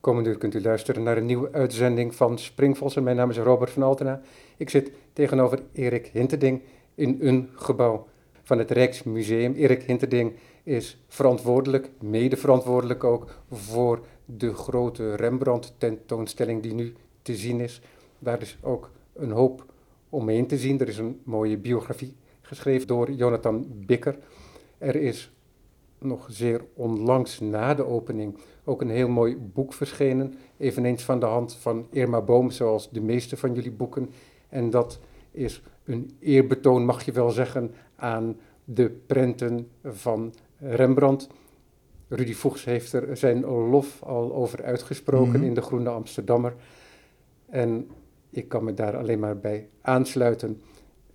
Komende uur kunt u luisteren naar een nieuwe uitzending van Springvossen. Mijn naam is Robert van Altena. Ik zit tegenover Erik Hinterding in een gebouw van het Rijksmuseum. Erik Hinterding is verantwoordelijk, mede verantwoordelijk ook, voor de grote Rembrandt-tentoonstelling die nu te zien is. Daar is ook een hoop omheen te zien. Er is een mooie biografie geschreven door Jonathan Bikker. Er is nog zeer onlangs na de opening ook een heel mooi boek verschenen, eveneens van de hand van Irma Boom, zoals de meeste van jullie boeken. En dat is een eerbetoon, mag je wel zeggen, aan de prenten van Rembrandt. Rudy Voegs heeft er zijn lof al over uitgesproken Mhm. in de Groene Amsterdammer. En ik kan me daar alleen maar bij aansluiten.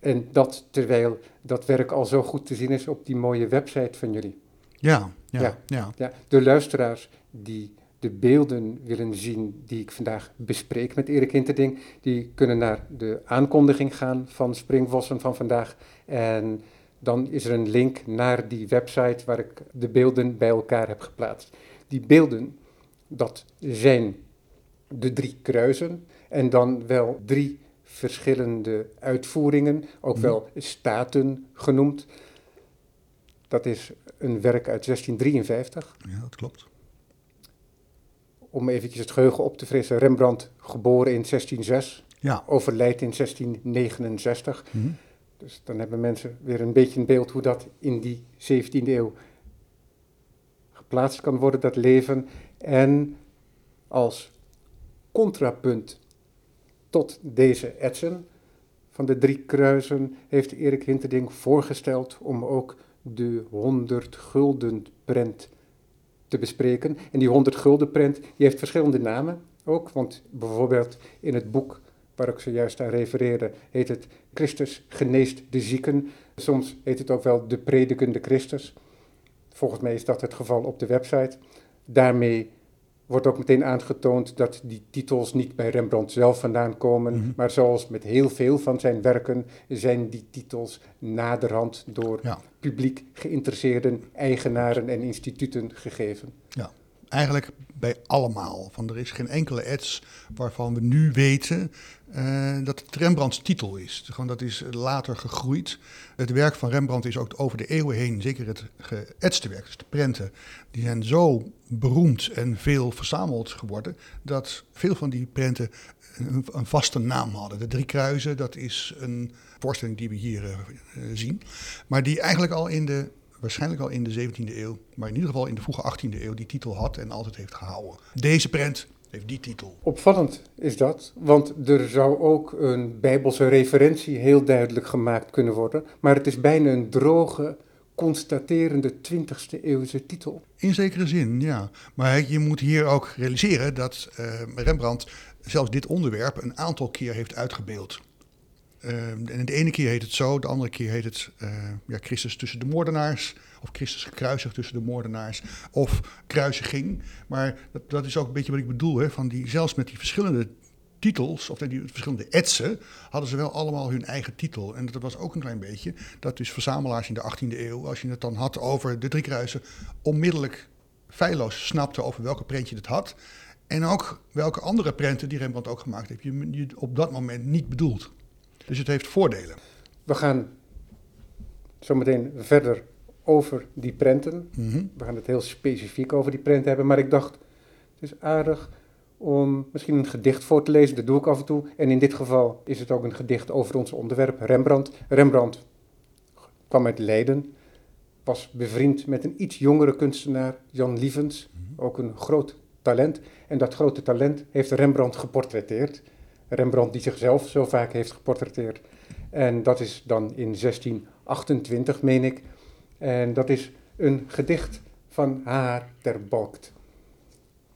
En dat terwijl dat werk al zo goed te zien is op die mooie website van jullie. Ja, ja, Ja. ja. Ja, de luisteraars die de beelden willen zien die ik vandaag bespreek met Erik Hinterding, die kunnen naar de aankondiging gaan van Springvossen van vandaag. En dan is er een link naar die website waar ik de beelden bij elkaar heb geplaatst. Die beelden, dat zijn de drie kruisen en dan wel drie verschillende uitvoeringen, ook Mhm. wel staten genoemd. Dat is een werk uit 1653 Ja, dat klopt. om eventjes het geheugen op te frissen, Rembrandt geboren in 1606, Ja. overlijdt in 1669. Mhm. Dus dan hebben mensen weer een beetje een beeld hoe dat in die 17e eeuw geplaatst kan worden, dat leven. En als contrapunt tot deze etsen van de drie kruisen heeft Erik Hinterding voorgesteld om ook de 100 gulden prent te bespreken. En die 100 gulden prent die heeft verschillende namen ook, want bijvoorbeeld in het boek waar ik zojuist aan refereerde, heet het Christus geneest de zieken. Soms heet het ook wel de predikende Christus. Volgens mij is dat het geval op de website. Daarmee wordt ook meteen aangetoond dat die titels niet bij Rembrandt zelf vandaan komen, Mhm. maar zoals met heel veel van zijn werken zijn die titels naderhand door Ja. publiek geïnteresseerden, eigenaren en instituten gegeven. Eigenlijk bij allemaal. Van er is geen enkele ads waarvan we nu weten eh, dat het Rembrandts titel is. Gewoon dat is later gegroeid. Het werk van Rembrandt is ook over de eeuwen heen, zeker het geëtste werk, dus de prenten, die zijn zo beroemd en veel verzameld geworden, dat veel van die prenten een, een vaste naam hadden. De Drie Kruisen, dat is een voorstelling die we hier eh, zien, maar die eigenlijk al in de waarschijnlijk al in de 17e eeuw, maar in ieder geval in de vroege 18e eeuw, die titel had en altijd heeft gehouden. Deze prent heeft die titel. Opvallend is dat, want er zou ook een bijbelse referentie heel duidelijk gemaakt kunnen worden, maar het is bijna een droge, constaterende 20e eeuwse titel. In zekere zin, ja. Maar je moet hier ook realiseren dat eh, Rembrandt zelfs dit onderwerp een aantal keer heeft uitgebeeld. Eh, en de ene keer heet het zo, de andere keer heet het eh, ja, Christus tussen de moordenaars. Of Christus gekruisigd tussen de moordenaars. Of kruisiging. Maar dat, dat is ook een beetje wat ik bedoel. Hè, van die, zelfs met die verschillende titels, of die verschillende etsen, hadden ze wel allemaal hun eigen titel. En dat was ook een klein beetje dat dus verzamelaars in de 18e eeuw, als je het dan had over de drie kruisen, onmiddellijk feilloos snapte over welke prent je het had. En ook welke andere prenten die Rembrandt ook gemaakt heeft, je, je op dat moment niet bedoelt. Dus het heeft voordelen. We gaan zometeen verder over die prenten. Mhm. We gaan het heel specifiek over die prenten hebben, maar ik dacht, het is aardig om misschien een gedicht voor te lezen. Dat doe ik af en toe. En in dit geval is het ook een gedicht over ons onderwerp, Rembrandt. Rembrandt kwam uit Leiden, was bevriend met een iets jongere kunstenaar, Jan Lievens, ook een groot talent. En dat grote talent heeft Rembrandt geportretteerd. Rembrandt die zichzelf zo vaak heeft geportretteerd. En dat is dan in 1628, meen ik. En dat is een gedicht van Haar ter Balkt.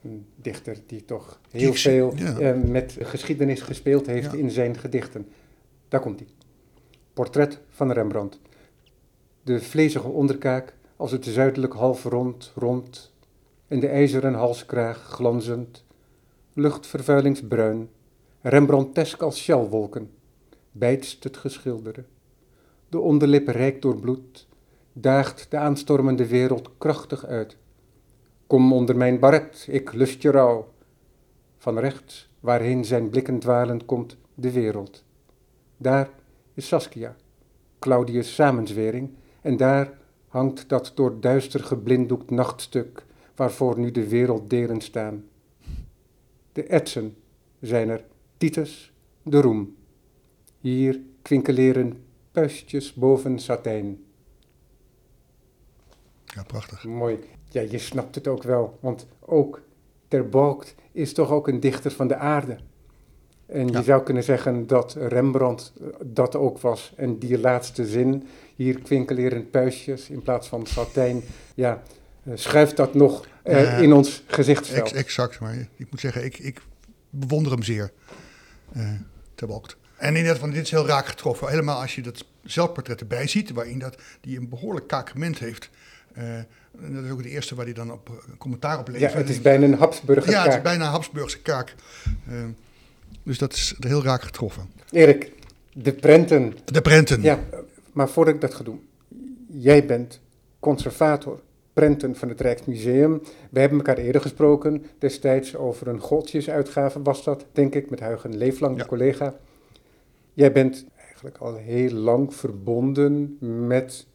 Een dichter die toch heel veel ja. eh, met geschiedenis gespeeld heeft Ja. in zijn gedichten. Daar komt hij. Portret van Rembrandt. De vlezige onderkaak als het zuidelijk half rond, rond. En de ijzeren halskraag glanzend. Luchtvervuilingsbruin. Rembrandtesk als sjalwolken. Bijtst het geschilderde. De onderlip rijk door bloed. Daagt de aanstormende wereld krachtig uit. Kom onder mijn baret, ik lust je rouw. van rechts, waarheen zijn blikken dwalen, komt de wereld. Daar is Saskia, Claudius' samenzwering, en daar hangt dat door duister geblinddoekt nachtstuk waarvoor nu de werelddelen staan. De etsen zijn er, Titus, de roem. Hier kwinkeleren puistjes boven satijn. Ja, prachtig. Mooi. Ja, je snapt het ook wel, want ook Ter Balkt is toch ook een dichter van de aarde. En je zou kunnen zeggen dat Rembrandt eh, dat ook was. En die laatste zin, hier kwinkeleren puistjes in plaats van satijn, ja, eh, schuift dat nog eh, in ons gezichtsveld. Ex- exact, maar ik moet zeggen, ik, ik bewonder hem zeer. Eh Balkt. En inderdaad, van dit is heel raak getroffen. Helemaal als je dat zelfportret erbij ziet, waarin dat, die een behoorlijk kakement heeft. Eh, dat is ook het eerste waar hij dan op eh, commentaar op ja, levert. het is bijna een Habsburger Ja, het is kaak. bijna een Habsburgse kaak. Dus dat is heel raak getroffen. Erik, de prenten. De prenten. Ja, maar voordat ik dat ga doen. Jij bent conservator prenten van het Rijksmuseum. We hebben elkaar eerder gesproken, destijds over een Goltjesuitgave was dat, denk ik, met Huigen Leeflang, de collega. Jij bent eigenlijk al heel lang verbonden met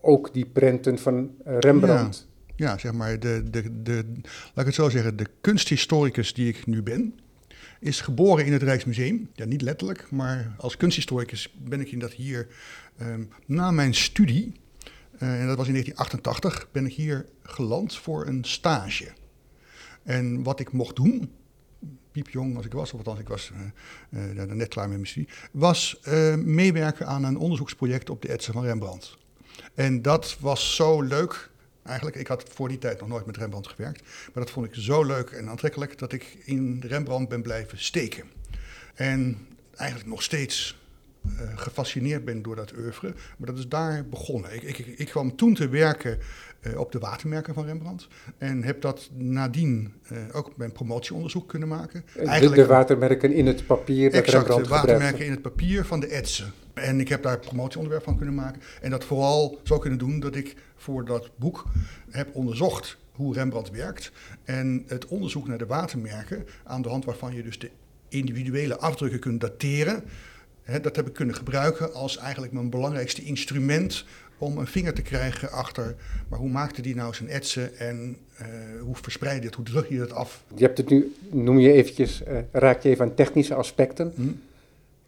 ook die prenten van eh, Rembrandt. Ja, zeg maar, de, de, de, laat ik het zo zeggen, de kunsthistoricus die ik nu ben, is geboren in het Rijksmuseum. Ja, niet letterlijk, maar als kunsthistoricus ben ik in dat hier ehm, na mijn studie, en dat was in 1988, ben ik hier geland voor een stage. En wat ik mocht doen, piepjong als ik was, of althans ik was eh, eh, net klaar met mijn was eh, meewerken aan een onderzoeksproject op de etsen van Rembrandt. En dat was zo leuk. Eigenlijk, ik had voor die tijd nog nooit met Rembrandt gewerkt. Maar dat vond ik zo leuk en aantrekkelijk dat ik in Rembrandt ben blijven steken. En eigenlijk nog steeds eh, gefascineerd ben door dat oeuvre. Maar dat is daar begonnen. Ik, ik, ik kwam toen te werken eh, op de watermerken van Rembrandt. En heb dat nadien eh, ook mijn promotieonderzoek kunnen maken. De, de watermerken in het papier dat Exact, de Rembrandt watermerken gebruikte. in het papier van de etsen. En ik heb daar promotieonderwerp van kunnen maken. En dat vooral zo kunnen doen dat ik voor dat boek heb onderzocht hoe Rembrandt werkt. En het onderzoek naar de watermerken, aan de hand waarvan je dus de individuele afdrukken kunt dateren. Dat heb ik kunnen gebruiken als eigenlijk mijn belangrijkste instrument om een vinger te krijgen achter, maar hoe maakte die nou zijn etsen en eh, hoe verspreidde het, hoe druk je het af? Je hebt het nu, noem je eventjes, eh, raak je even aan technische aspecten. Hm?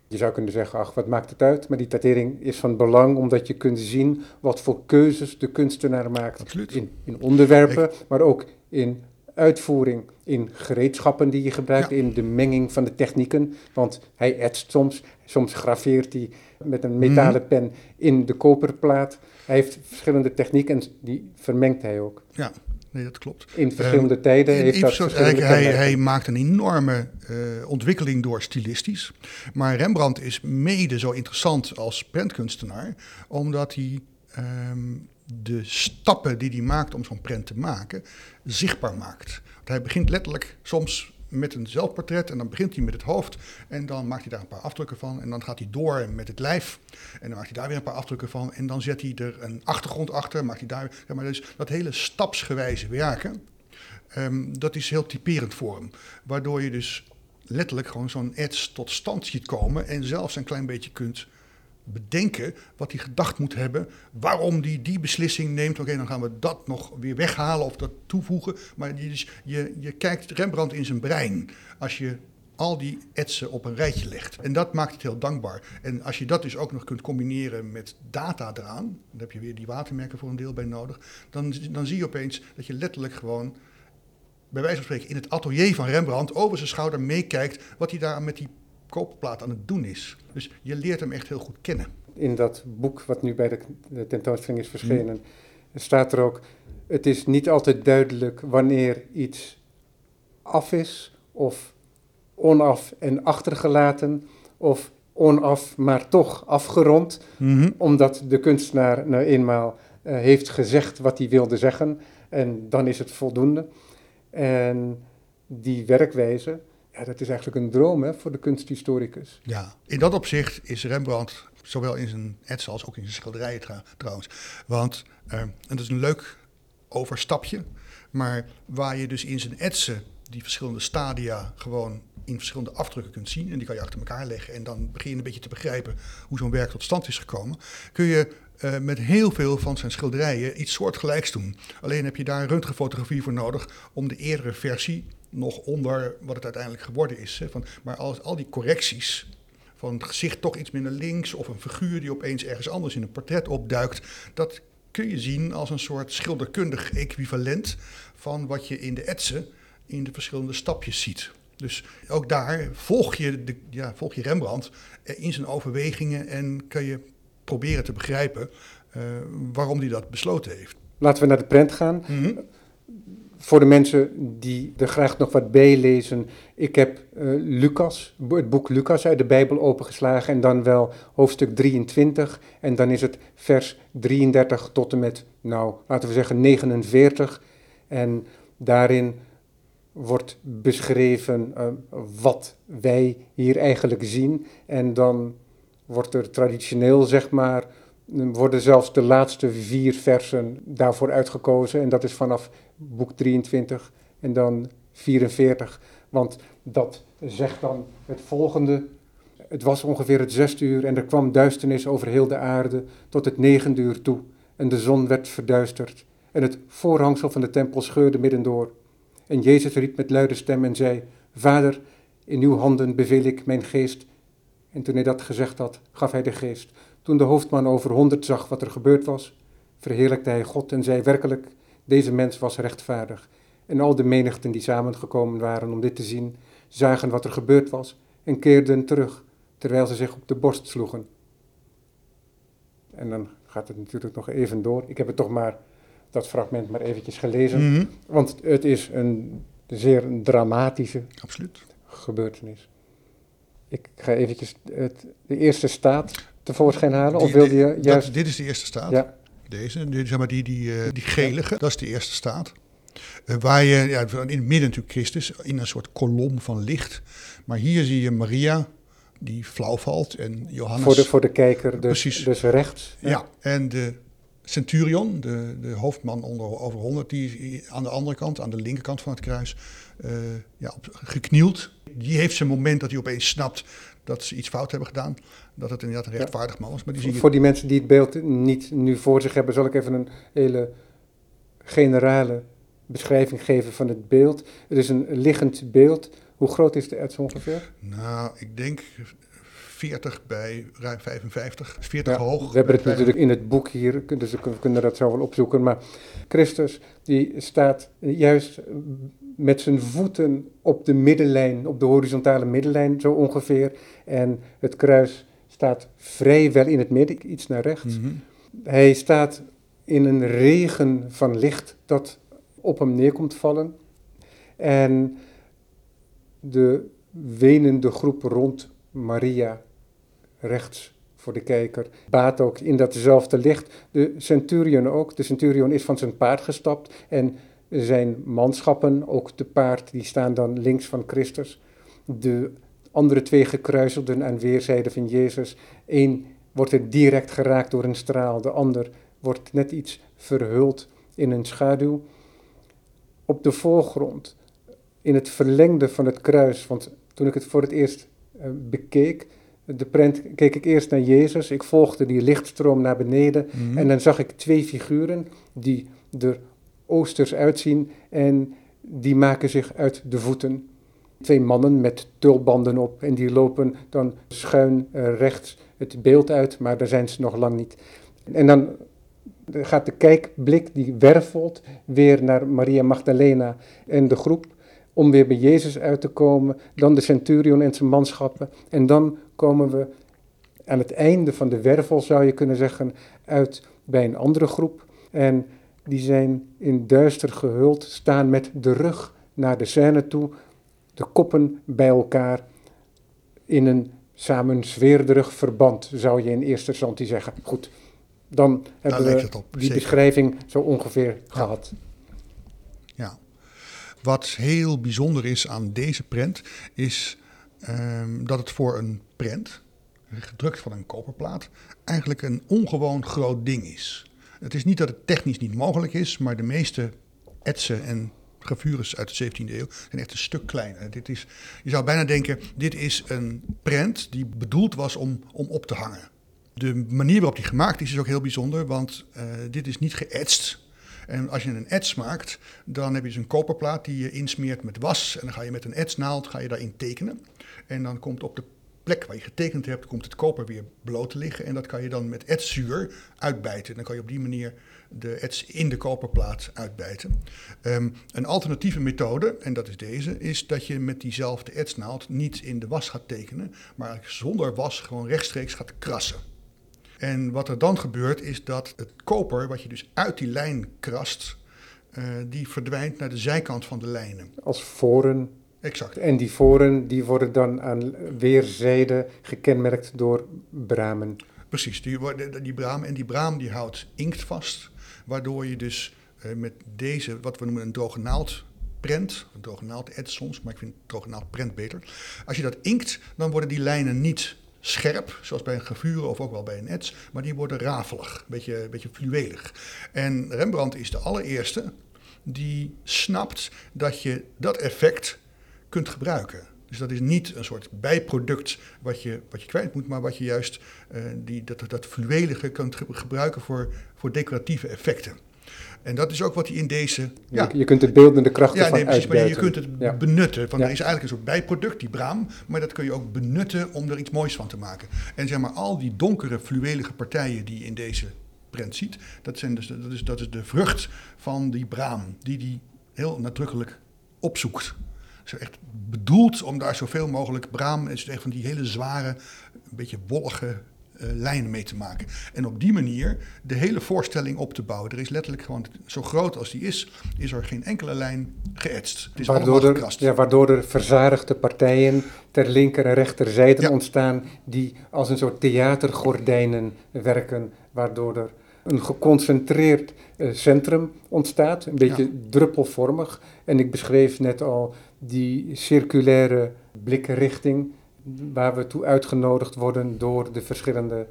Je zou kunnen zeggen, ach, wat maakt het uit? Maar die datering is van belang omdat je kunt zien wat voor keuzes de kunstenaar maakt. Absoluut. In, in onderwerpen, maar ook in uitvoering, in gereedschappen die je gebruikt, Ja. in de menging van de technieken. Want hij etst soms, soms graveert hij met een metalen pen in de koperplaat. Hij heeft verschillende technieken en die vermengt hij ook. Ja, nee, dat klopt. In verschillende tijden In- heeft in dat verschillende hij, hij maakt een enorme eh, ontwikkeling door stilistisch. Maar Rembrandt is mede zo interessant als prentkunstenaar, omdat hij ehm, de stappen die hij maakt om zo'n prent te maken, zichtbaar maakt. Want hij begint letterlijk soms met een zelfportret en dan begint hij met het hoofd en dan maakt hij daar een paar afdrukken van en dan gaat hij door met het lijf en dan maakt hij daar weer een paar afdrukken van en dan zet hij er een achtergrond achter, maakt hij daar, zeg maar dus dat hele stapsgewijze werken, Ehm, dat is heel typerend voor hem. Waardoor je dus letterlijk gewoon zo'n ets tot stand ziet komen. En zelfs een klein beetje kunt bedenken wat hij gedacht moet hebben. Waarom hij die beslissing neemt. Oké, dan gaan we dat nog weer weghalen of dat toevoegen. Maar je, je, je kijkt Rembrandt in zijn brein. Als je al die etsen op een rijtje legt. En dat maakt het heel dankbaar. En als je dat dus ook nog kunt combineren met data eraan. Dan heb je weer die watermerken voor een deel bij nodig. Dan, dan zie je opeens dat je letterlijk gewoon bij wijze van spreken in het atelier van Rembrandt over zijn schouder meekijkt wat hij daar met die koperplaat aan het doen is. Dus je leert hem echt heel goed kennen. in dat boek wat nu bij de, tentoonstelling is verschenen, staat er ook: het is niet altijd duidelijk wanneer iets af is of onaf en achtergelaten of onaf maar toch afgerond, omdat de kunstenaar nou eenmaal eh, heeft gezegd wat hij wilde zeggen en dan is het voldoende. En die werkwijze, ja, dat is eigenlijk een droom hè, voor de kunsthistoricus. Ja, in dat opzicht is Rembrandt, zowel in zijn etsen als ook in zijn schilderijen trouw- trouwens. Want, eh, en dat is een leuk overstapje, maar waar je dus in zijn etsen die verschillende stadia gewoon in verschillende afdrukken kunt zien. En die kan je achter elkaar leggen. En dan begin je een beetje te begrijpen hoe zo'n werk tot stand is gekomen. Kun je uh, met heel veel van zijn schilderijen iets soortgelijks doen. Alleen heb je daar röntgenfotografie voor nodig om de eerdere versie nog onder wat het uiteindelijk geworden is. Hè. Van, maar als, al die correcties van het gezicht toch iets minder links of een figuur die opeens ergens anders in een portret opduikt, dat kun je zien als een soort schilderkundig equivalent van wat je in de etsen in de verschillende stapjes ziet. Dus ook daar volg je, de, ja, volg je Rembrandt in zijn overwegingen en kan je proberen te begrijpen uh, waarom hij dat besloten heeft. Laten we naar de prent gaan. Mhm. Voor de mensen die er graag nog wat bij lezen, ik heb uh, Lucas, het boek Lucas uit de Bijbel opengeslagen en dan wel hoofdstuk 23 en dan is het vers 33 tot en met, nou, laten we zeggen 49 en daarin wordt beschreven uh, wat wij hier eigenlijk zien en dan wordt er traditioneel, zeg maar, worden zelfs de laatste vier versen daarvoor uitgekozen. En dat is vanaf boek 23 en dan 44. Want dat zegt dan het volgende. Het was ongeveer het zesde uur en er kwam duisternis over heel de aarde tot het negende uur toe. En de zon werd verduisterd en het voorhangsel van de tempel scheurde middendoor. En Jezus riep met luide stem en zei, Vader, in uw handen beveel ik mijn geest. En toen hij dat gezegd had, gaf hij de geest. Toen de hoofdman over honderd zag wat er gebeurd was, verheerlijkte hij God en zei werkelijk, deze mens was rechtvaardig. En al de menigten die samengekomen waren om dit te zien, zagen wat er gebeurd was en keerden terug, terwijl ze zich op de borst sloegen. En dan gaat het natuurlijk nog even door. Ik heb het toch maar, dat fragment maar eventjes gelezen, Mhm. want het is een zeer dramatische Absoluut. gebeurtenis. Ik ga eventjes het, de eerste staat tevoorschijn halen, of wilde je dat- juist... dit is de eerste staat. Ja, Deze, die, zeg maar die, die, eh, die gelige, dat is de eerste staat. Eh, waar je, ja, in het midden natuurlijk Christus, in een soort kolom van licht. Maar hier zie je Maria, die flauw valt, en Johannes. voor de, voor de kijker, dus, Precies. dus rechts. Ja, en de centurion, de, de hoofdman onder over 100, die is aan de andere kant, aan de linkerkant van het kruis, eh, ja, geknield. Die heeft zijn moment dat hij opeens snapt dat ze iets fout hebben gedaan. Dat het inderdaad een rechtvaardig man was. Maar die zie je Voor die mensen die het beeld niet nu voor zich hebben, zal ik even een hele generale beschrijving geven van het beeld. Het is een liggend beeld. Hoe groot is de ets ongeveer? Nou, ik denk 40 bij ruim 55. 40 Ja, hoog. we hebben het natuurlijk in het boek hier, dus we kunnen dat zo wel opzoeken. Maar Christus, die staat juist met zijn voeten op de middenlijn, op de horizontale middenlijn zo ongeveer. En het kruis staat vrijwel in het midden, iets naar rechts. Mhm. Hij staat in een regen van licht dat op hem neer komt vallen. En de wenende groep rond Maria, rechts voor de kijker, baat ook in datzelfde licht. De centurion ook. De centurion is van zijn paard gestapt en zijn manschappen, ook de paard, die staan dan links van Christus. De andere twee gekruiselden aan weerszijden van Jezus. Eén wordt er direct geraakt door een straal, de ander wordt net iets verhuld in een schaduw. Op de voorgrond, in het verlengde van het kruis, want toen ik het voor het eerst uh, bekeek, de prent, keek ik eerst naar Jezus, ik volgde die lichtstroom naar beneden Mhm. en dan zag ik twee figuren die er oosters uitzien en die maken zich uit de voeten. Twee mannen met tulbanden op en die lopen dan schuin uh, rechts het beeld uit, maar daar zijn ze nog lang niet. En dan gaat de kijkblik, die wervelt weer naar Maria Magdalena en de groep, om weer bij Jezus uit te komen. Dan de centurion en zijn manschappen. En dan komen we aan het einde van de wervel, zou je kunnen zeggen, uit bij een andere groep. En die zijn in duister gehuld, staan met de rug naar de scène toe, de koppen bij elkaar in een samenzweerderig verband, zou je in eerste instantie zeggen. Goed, dan hebben we op, die zeker. beschrijving zo ongeveer gehad. Ja. Wat heel bijzonder is aan deze prent, is ehm, dat het voor een prent, gedrukt van een koperplaat, eigenlijk een ongewoon groot ding is. Het is niet dat het technisch niet mogelijk is, maar de meeste etsen en gravures uit de 17e eeuw zijn echt een stuk kleiner. Dit is, je zou bijna denken, dit is een prent die bedoeld was om, om op te hangen. De manier waarop die gemaakt is, is ook heel bijzonder, want uh, dit is niet geëtst. En als je een ets maakt, dan heb je dus een koperplaat die je insmeert met was. En dan ga je met een etsnaald ga je daarin tekenen. En dan komt op de plek waar je getekend hebt, komt het koper weer bloot te liggen. En dat kan je dan met etzuur uitbijten. Dan kan je op die manier de ets in de koperplaat uitbijten. Um, een alternatieve methode, en dat is deze, is dat je met diezelfde etsnaald niet in de was gaat tekenen, maar zonder was gewoon rechtstreeks gaat krassen. En wat er dan gebeurt is dat het koper, wat je dus uit die lijn krast, uh, die verdwijnt naar de zijkant van de lijnen. Als voren Exact. En die voren die worden dan aan weerszijden gekenmerkt door bramen. Precies, die, die braam. En die braam die houdt inkt vast, waardoor je dus uh, met deze, wat we noemen een droge naald prent, een droge naald ed soms, maar ik vind droge naald prent beter. Als je dat inkt, dan worden die lijnen niet scherp, zoals bij een gravure of ook wel bij een ets, maar die worden rafelig, een beetje, een beetje fluwelig. En Rembrandt is de allereerste die snapt dat je dat effect kunt gebruiken. Dus dat is niet een soort bijproduct wat je, wat je kwijt moet, maar wat je juist uh, die, dat, dat fluwelige kunt gebruiken voor, voor decoratieve effecten. En dat is ook wat hij in deze. Ja, je, je kunt de beeldende krachten ja, nee, van precies, maar je kunt het ja. benutten. Want ja. er is eigenlijk een soort bijproduct, die braam, maar dat kun je ook benutten om er iets moois van te maken. En zeg maar, al die donkere, fluwelige partijen die je in deze prent ziet, dat, zijn dus, dat, is, dat is de vrucht van die braam, die die heel nadrukkelijk opzoekt echt bedoeld om daar zoveel mogelijk braam, is echt van die hele zware, een beetje wollige uh, lijnen mee te maken. En op die manier de hele voorstelling op te bouwen. Er is letterlijk gewoon, zo groot als die is, is er geen enkele lijn geëtst. Het is waardoor, er, ja, waardoor er verzadigde partijen ter linker en rechterzijde ja. ontstaan, die als een soort theatergordijnen werken, waardoor er een geconcentreerd uh, centrum ontstaat, een beetje ja. druppelvormig. En ik beschreef net al die circulaire blikrichting, waar we toe uitgenodigd worden door de verschillende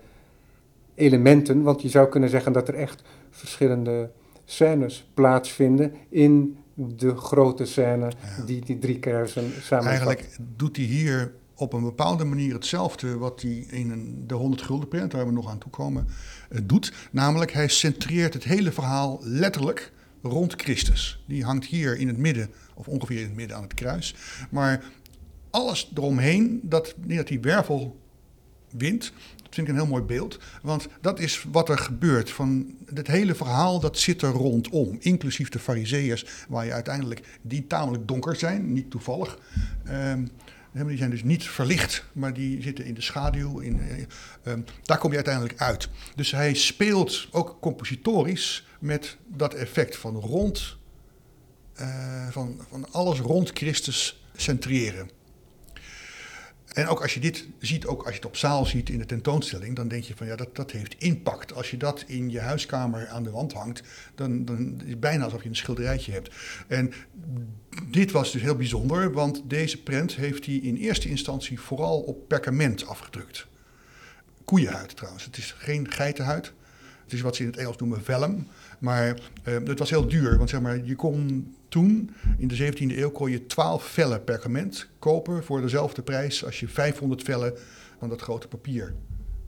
elementen. Want je zou kunnen zeggen dat er echt verschillende scènes plaatsvinden in de grote scène ja. die die drie kruisen samenvat. Eigenlijk doet hij hier op een bepaalde manier hetzelfde wat hij in de 100 gulden print, waar we nog aan toe komen, uh, doet. Namelijk, hij centreert het hele verhaal letterlijk rond Christus. Die hangt hier in het midden, of ongeveer in het midden aan het kruis. Maar alles eromheen, dat, dat die wervel wint, dat vind ik een heel mooi beeld. Want dat is wat er gebeurt. Van het hele verhaal, dat zit er rondom. Inclusief de fariseërs, waar je uiteindelijk, die tamelijk donker zijn, niet toevallig. Um, die zijn dus niet verlicht, maar die zitten in de schaduw. In, uh, um, daar kom je uiteindelijk uit. Dus hij speelt ook compositorisch met dat effect van rond, van, van alles rond Christus centreren. En ook als je dit ziet, ook als je het op zaal ziet in de tentoonstelling, dan denk je van ja, dat, dat heeft impact. Als je dat in je huiskamer aan de wand hangt, dan, dan is het bijna alsof je een schilderijtje hebt. En dit was dus heel bijzonder, want deze prent heeft hij in eerste instantie vooral op perkament afgedrukt. Koeienhuid trouwens, het is geen geitenhuid. Het is wat ze in het Engels noemen vellum. Maar uh, het was heel duur, want zeg maar, je kon toen, in de 17e eeuw, kon je 12 vellen perkament kopen voor dezelfde prijs als je 500 vellen van dat grote papier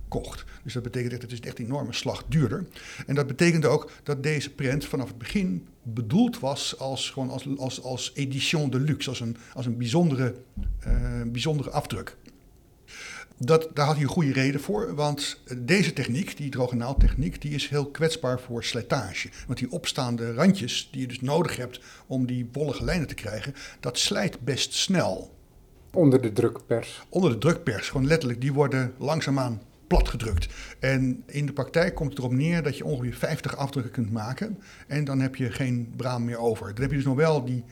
kocht. Dus dat betekent echt, het is echt een enorme slag duurder. En dat betekende ook dat deze print vanaf het begin bedoeld was als, gewoon als, als, als edition de luxe, als een, als een bijzondere, uh, bijzondere afdruk. Dat, daar had hij een goede reden voor, want deze techniek, die drogenaaltechniek, die is heel kwetsbaar voor slijtage. Want die opstaande randjes die je dus nodig hebt om die wollige lijnen te krijgen, dat slijt best snel. Onder de drukpers. Onder de drukpers, gewoon letterlijk, die worden langzaamaan platgedrukt. En in de praktijk komt het erop neer dat je ongeveer 50 afdrukken kunt maken en dan heb je geen braam meer over. Dan heb je dus nog wel die,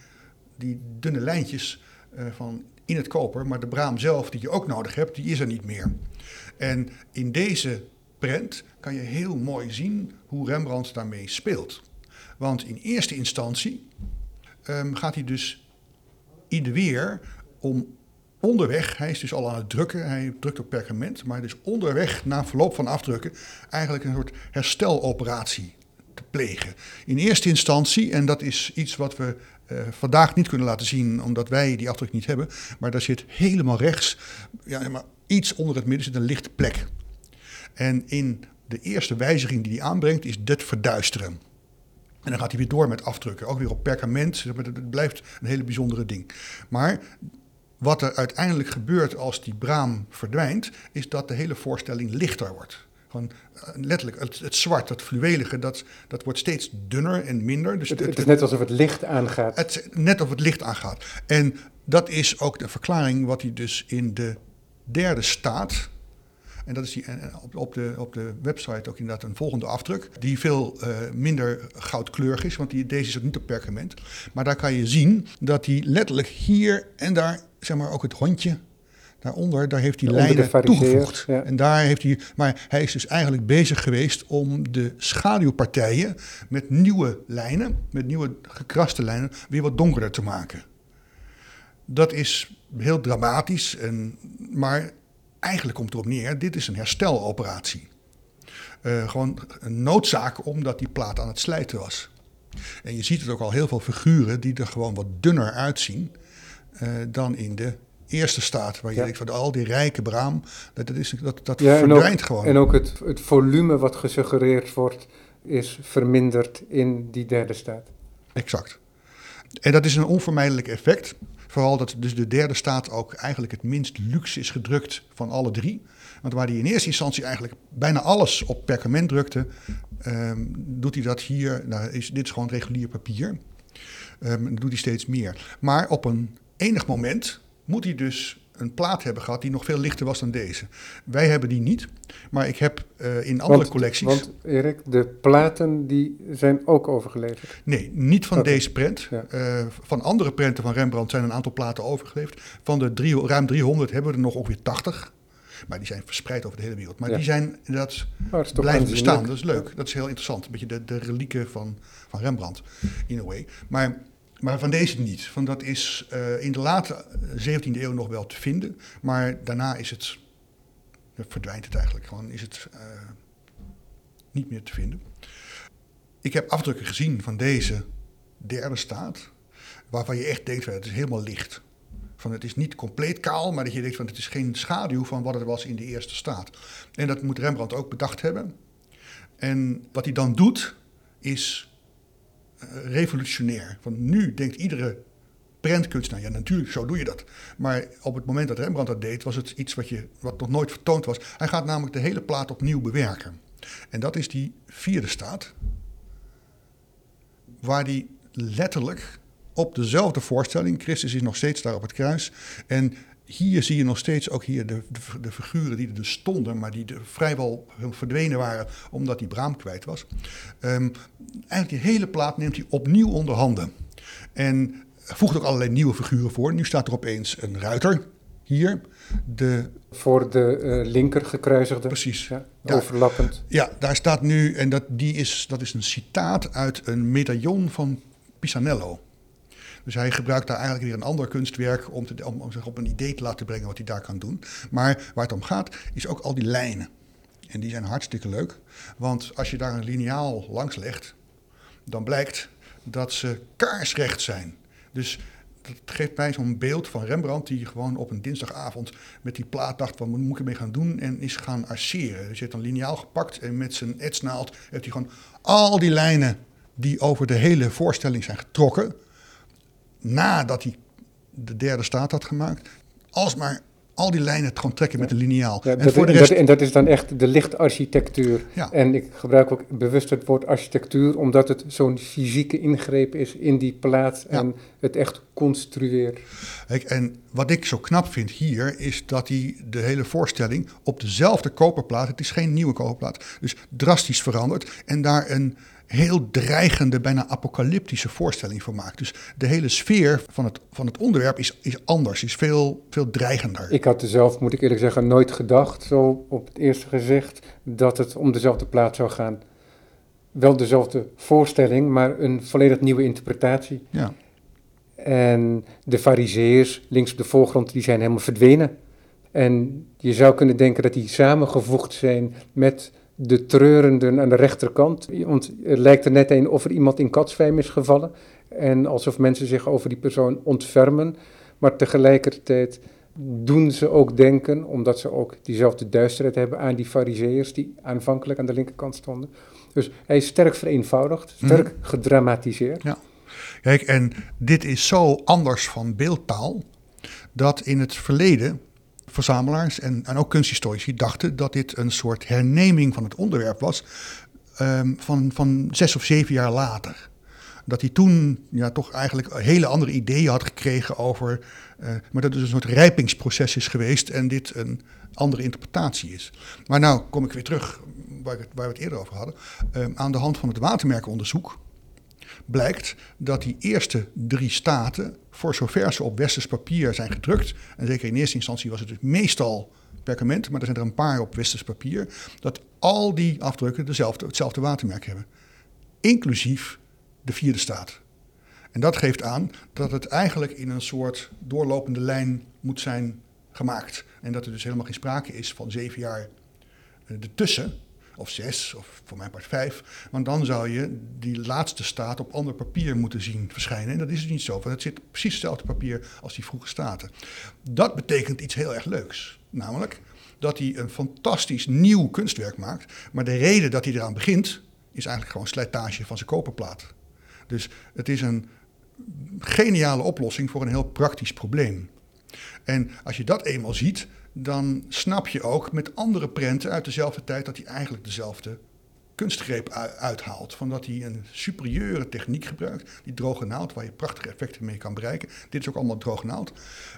die dunne lijntjes uh, van in het koper, maar de braam zelf die je ook nodig hebt, die is er niet meer. En in deze prent kan je heel mooi zien hoe Rembrandt daarmee speelt. Want in eerste instantie um, gaat hij dus ieder weer om onderweg, hij is dus al aan het drukken, hij drukt op perkament, maar dus onderweg na verloop van afdrukken eigenlijk een soort hersteloperatie te plegen. In eerste instantie, en dat is iets wat we eh, vandaag niet kunnen laten zien, omdat wij die afdruk niet hebben. Maar daar zit helemaal rechts, ja, maar iets onder het midden zit een lichte plek. En in de eerste wijziging die hij aanbrengt, is dit verduisteren. En dan gaat hij weer door met afdrukken, ook weer op perkament. Het blijft een hele bijzondere ding. Maar wat er uiteindelijk gebeurt als die braam verdwijnt, is dat de hele voorstelling lichter wordt. Gewoon eh, letterlijk, het, het zwart, het fluwelige, dat, dat wordt steeds dunner en minder. Dus het, het, is net alsof het licht aangaat. Het, net alsof het licht aangaat. En dat is ook de verklaring wat hij dus in de derde staat. En dat is die, op, op, de, op de website ook inderdaad een volgende afdruk. Die veel uh, minder goudkleurig is, want die, deze is ook niet op perkament. Maar daar kan je zien dat hij letterlijk hier en daar, zeg maar ook het hondje Daaronder, daar heeft hij lijnen toegevoegd. En daar heeft hij, maar hij is dus eigenlijk bezig geweest om de schaduwpartijen met nieuwe lijnen, met nieuwe gekraste lijnen, weer wat donkerder te maken. Dat is heel dramatisch, en, maar eigenlijk komt erop neer, dit is een hersteloperatie. Uh, gewoon een noodzaak omdat die plaat aan het slijten was. En je ziet het ook al heel veel figuren die er gewoon wat dunner uitzien uh, dan in de eerste staat. Waar je denkt van al die rijke braam, dat, dat, is, dat, dat verdwijnt gewoon. En ook het, het volume wat gesuggereerd wordt, is verminderd in die derde staat. Exact. En dat is een onvermijdelijk effect. Vooral dat dus de derde staat ook eigenlijk het minst luxe is gedrukt van alle drie. Want waar hij in eerste instantie eigenlijk bijna alles op perkament drukte, um, doet hij dat hier. Nou, is, dit is gewoon regulier papier. Um, doet hij steeds meer. Maar op een enig moment moet hij dus een plaat hebben gehad die nog veel lichter was dan deze. Wij hebben die niet, maar ik heb uh, in andere collecties... Want Erik, de platen die zijn ook overgeleverd? Nee, niet van deze prent. Uh, van andere prenten van Rembrandt zijn een aantal platen overgeleverd. Van de drie, ruim 300 hebben we er nog ongeveer 80. Maar die zijn verspreid over de hele wereld. Maar die zijn oh, blijven bestaan. Dat is leuk. Dat is heel interessant. Een beetje de, de relieken van, van Rembrandt, in a way. Maar maar van deze niet. Van dat is uh, in de late 17e eeuw nog wel te vinden. Maar daarna is het, verdwijnt het eigenlijk. Gewoon is het uh, niet meer te vinden. Ik heb afdrukken gezien van deze derde staat. Waarvan je echt denkt, het is helemaal licht. Van het is niet compleet kaal, maar dat je denkt van het is geen schaduw van wat het was in de eerste staat. En dat moet Rembrandt ook bedacht hebben. En wat hij dan doet, is eh, revolutionair. Want nu denkt iedere prentkunstenaar, ja natuurlijk, zo doe je dat. Maar op het moment dat Rembrandt dat deed, was het iets wat, je, wat nog nooit vertoond was. Hij gaat namelijk de hele plaat opnieuw bewerken. En dat is die vierde staat, waar die letterlijk op dezelfde voorstelling, Christus is nog steeds daar op het kruis, en hier zie je nog steeds ook hier de, de, de, figuren die er dus stonden, maar die vrijwel verdwenen waren omdat die braam kwijt was. Um, eigenlijk die hele plaat neemt hij opnieuw onder handen. En voegt ook allerlei nieuwe figuren voor. Nu staat er opeens een ruiter hier. De, voor de uh, linker gekruisigde. Precies. Ja, overlappend. Ja, daar staat nu, en dat, die is, dat is een citaat uit een medaillon van Pisanello. Dus hij gebruikt daar eigenlijk weer een ander kunstwerk om, te, om, zich op een idee te laten brengen wat hij daar kan doen. Maar waar het om gaat, is ook al die lijnen. En die zijn hartstikke leuk. Want als je daar een liniaal langs legt, dan blijkt dat ze kaarsrecht zijn. Dus dat geeft mij zo'n beeld van Rembrandt die gewoon op een dinsdagavond met die plaat dacht, wat moet ik ermee gaan doen? En is gaan arceren. Dus hij heeft een liniaal gepakt en met zijn etsnaald heeft hij gewoon al die lijnen die over de hele voorstelling zijn getrokken, nadat hij de derde staat had gemaakt, alsmaar al die lijnen gewoon trekken met een liniaal. en, dat, voor de rest... en, dat, is dan echt de lichtarchitectuur. Ja. En ik gebruik ook bewust het woord architectuur, omdat het zo'n fysieke ingreep is in die plaats en het echt construeert. en wat ik zo knap vind hier, is dat hij de hele voorstelling op dezelfde koperplaat, het is geen nieuwe koperplaat, dus drastisch veranderd en daar een heel dreigende, bijna apocalyptische voorstelling voor maakt. Dus de hele sfeer van het, van het onderwerp is, is anders, is veel, veel dreigender. Ik had er zelf, moet ik eerlijk zeggen, nooit gedacht, zo op het eerste gezicht, dat het om dezelfde plaat zou gaan. Wel dezelfde voorstelling, maar een volledig nieuwe interpretatie. Ja. En de fariseërs links op de voorgrond, die zijn helemaal verdwenen. En je zou kunnen denken dat die samengevoegd zijn met de treurenden aan de rechterkant. Want het lijkt er net een of er iemand in katsvijm is gevallen. En alsof mensen zich over die persoon ontfermen. Maar tegelijkertijd doen ze ook denken, omdat ze ook diezelfde duisterheid hebben, aan die fariseërs die aanvankelijk aan de linkerkant stonden. Dus hij is sterk vereenvoudigd, sterk mm gedramatiseerd. Ja. Kijk, en dit is zo anders van beeldtaal, dat in het verleden verzamelaars en, en ook kunsthistorici dachten dat dit een soort herneming van het onderwerp was um, van, van zes of zeven jaar later. Dat hij toen ja, toch eigenlijk hele andere ideeën had gekregen over. Uh, maar dat het een soort rijpingsproces is geweest en dit een andere interpretatie is. Maar nou kom ik weer terug waar, waar we het eerder over hadden. Uh, aan de hand van het watermerkenonderzoek blijkt dat die eerste drie staten, voor zover ze op westers papier zijn gedrukt, en zeker in eerste instantie was het dus meestal perkament, maar er zijn er een paar op westers papier, dat al die afdrukken dezelfde, hetzelfde watermerk hebben. Inclusief de vierde staat. En dat geeft aan dat het eigenlijk in een soort doorlopende lijn moet zijn gemaakt. En dat er dus helemaal geen sprake is van zeven jaar eh, ertussen of zes, of voor mijn part vijf. Want dan zou je die laatste staat op ander papier moeten zien verschijnen. En dat is dus niet zo, want het zit precies hetzelfde papier als die vroege staten. Dat betekent iets heel erg leuks. Namelijk dat hij een fantastisch nieuw kunstwerk maakt. Maar de reden dat hij eraan begint, is eigenlijk gewoon slijtage van zijn koperplaat. Dus het is een geniale oplossing voor een heel praktisch probleem. En als je dat eenmaal ziet, dan snap je ook met andere prenten uit dezelfde tijd dat hij eigenlijk dezelfde kunstgreep uithaalt. Van dat hij een superieure techniek gebruikt, die droge naald, waar je prachtige effecten mee kan bereiken. Dit is ook allemaal droge naald.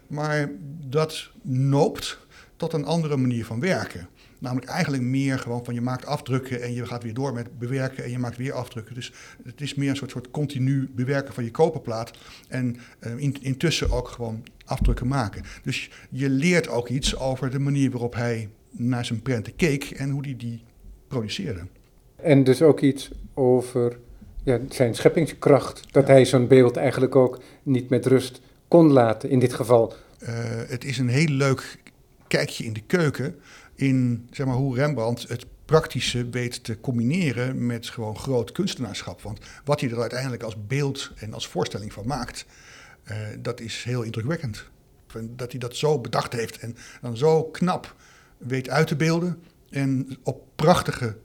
Maar dat noopt tot een andere manier van werken. Namelijk eigenlijk meer gewoon van je maakt afdrukken en je gaat weer door met bewerken en je maakt weer afdrukken. Dus het is meer een soort, soort continu bewerken van je koperplaat. En uh, intussen ook gewoon afdrukken maken. Dus je leert ook iets over de manier waarop hij naar zijn prenten keek en hoe hij die produceerde. En dus ook iets over ja, zijn scheppingskracht. Dat hij zo'n beeld eigenlijk ook niet met rust kon laten in dit geval. Uh, het is een heel leuk kijkje in de keuken in zeg maar, hoe Rembrandt het praktische weet te combineren met gewoon groot kunstenaarschap. Want wat hij er uiteindelijk als beeld en als voorstelling van maakt, uh, dat is heel indrukwekkend. Dat hij dat zo bedacht heeft en dan zo knap weet uit te beelden. En op prachtige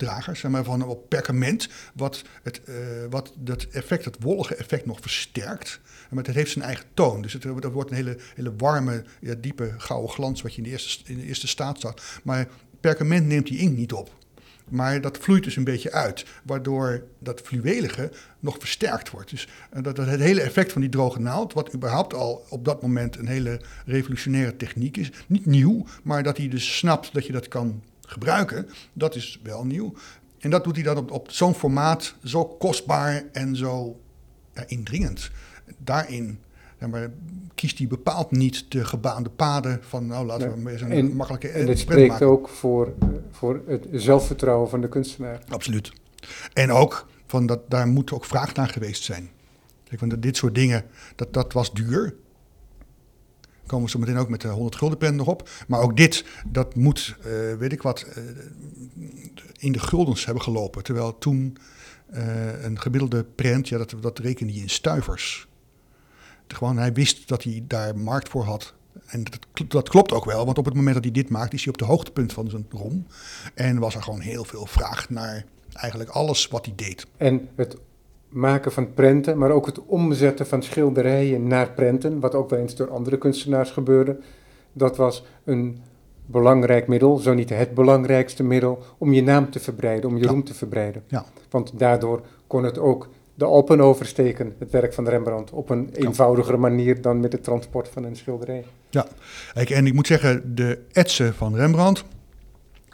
dragers, maar van op perkament, wat, het, uh, wat dat effect, dat wollige effect nog versterkt. Maar het heeft zijn eigen toon. Dus het, dat wordt een hele, hele warme, ja, diepe gouden glans wat je in de, eerste, in de eerste staat staat. Maar perkament neemt die inkt niet op. Maar dat vloeit dus een beetje uit, waardoor dat fluwelige nog versterkt wordt. Dus dat, dat, het hele effect van die droge naald, wat überhaupt al op dat moment een hele revolutionaire techniek is, niet nieuw, maar dat hij dus snapt dat je dat kan gebruiken, dat is wel nieuw. En dat doet hij dan op, op zo'n formaat, zo kostbaar en zo ja, indringend. Daarin maar, kiest hij bepaald niet de gebaande paden van, nou laten we eens een en, makkelijke En dit spreekt ook voor, voor het zelfvertrouwen van de kunstenaar. Absoluut. En ook, van dat, daar moet ook vraag naar geweest zijn. Kijk, want dit soort dingen, dat, dat was duur komen we zo meteen ook met de 100 gulden pen nog op. Maar ook dit, dat moet, uh, weet ik wat, uh, in de guldens hebben gelopen. Terwijl toen uh, een gemiddelde prent, ja, dat, dat rekende hij in stuivers. Gewoon, hij wist dat hij daar markt voor had. En dat, dat, klopt ook wel, want op het moment dat hij dit maakt, is hij op de hoogtepunt van zijn rom. En was er gewoon heel veel vraag naar eigenlijk alles wat hij deed. En het maken van prenten, maar ook het omzetten van schilderijen naar prenten, wat ook wel eens door andere kunstenaars gebeurde. Dat was een belangrijk middel, zo niet het belangrijkste middel, om je naam te verbreiden, om je roem te verbreiden. Ja. Want daardoor kon het ook de Alpen oversteken, het werk van Rembrandt, op een eenvoudigere manier dan met het transport van een schilderij. Ja, en ik moet zeggen, de etsen van Rembrandt,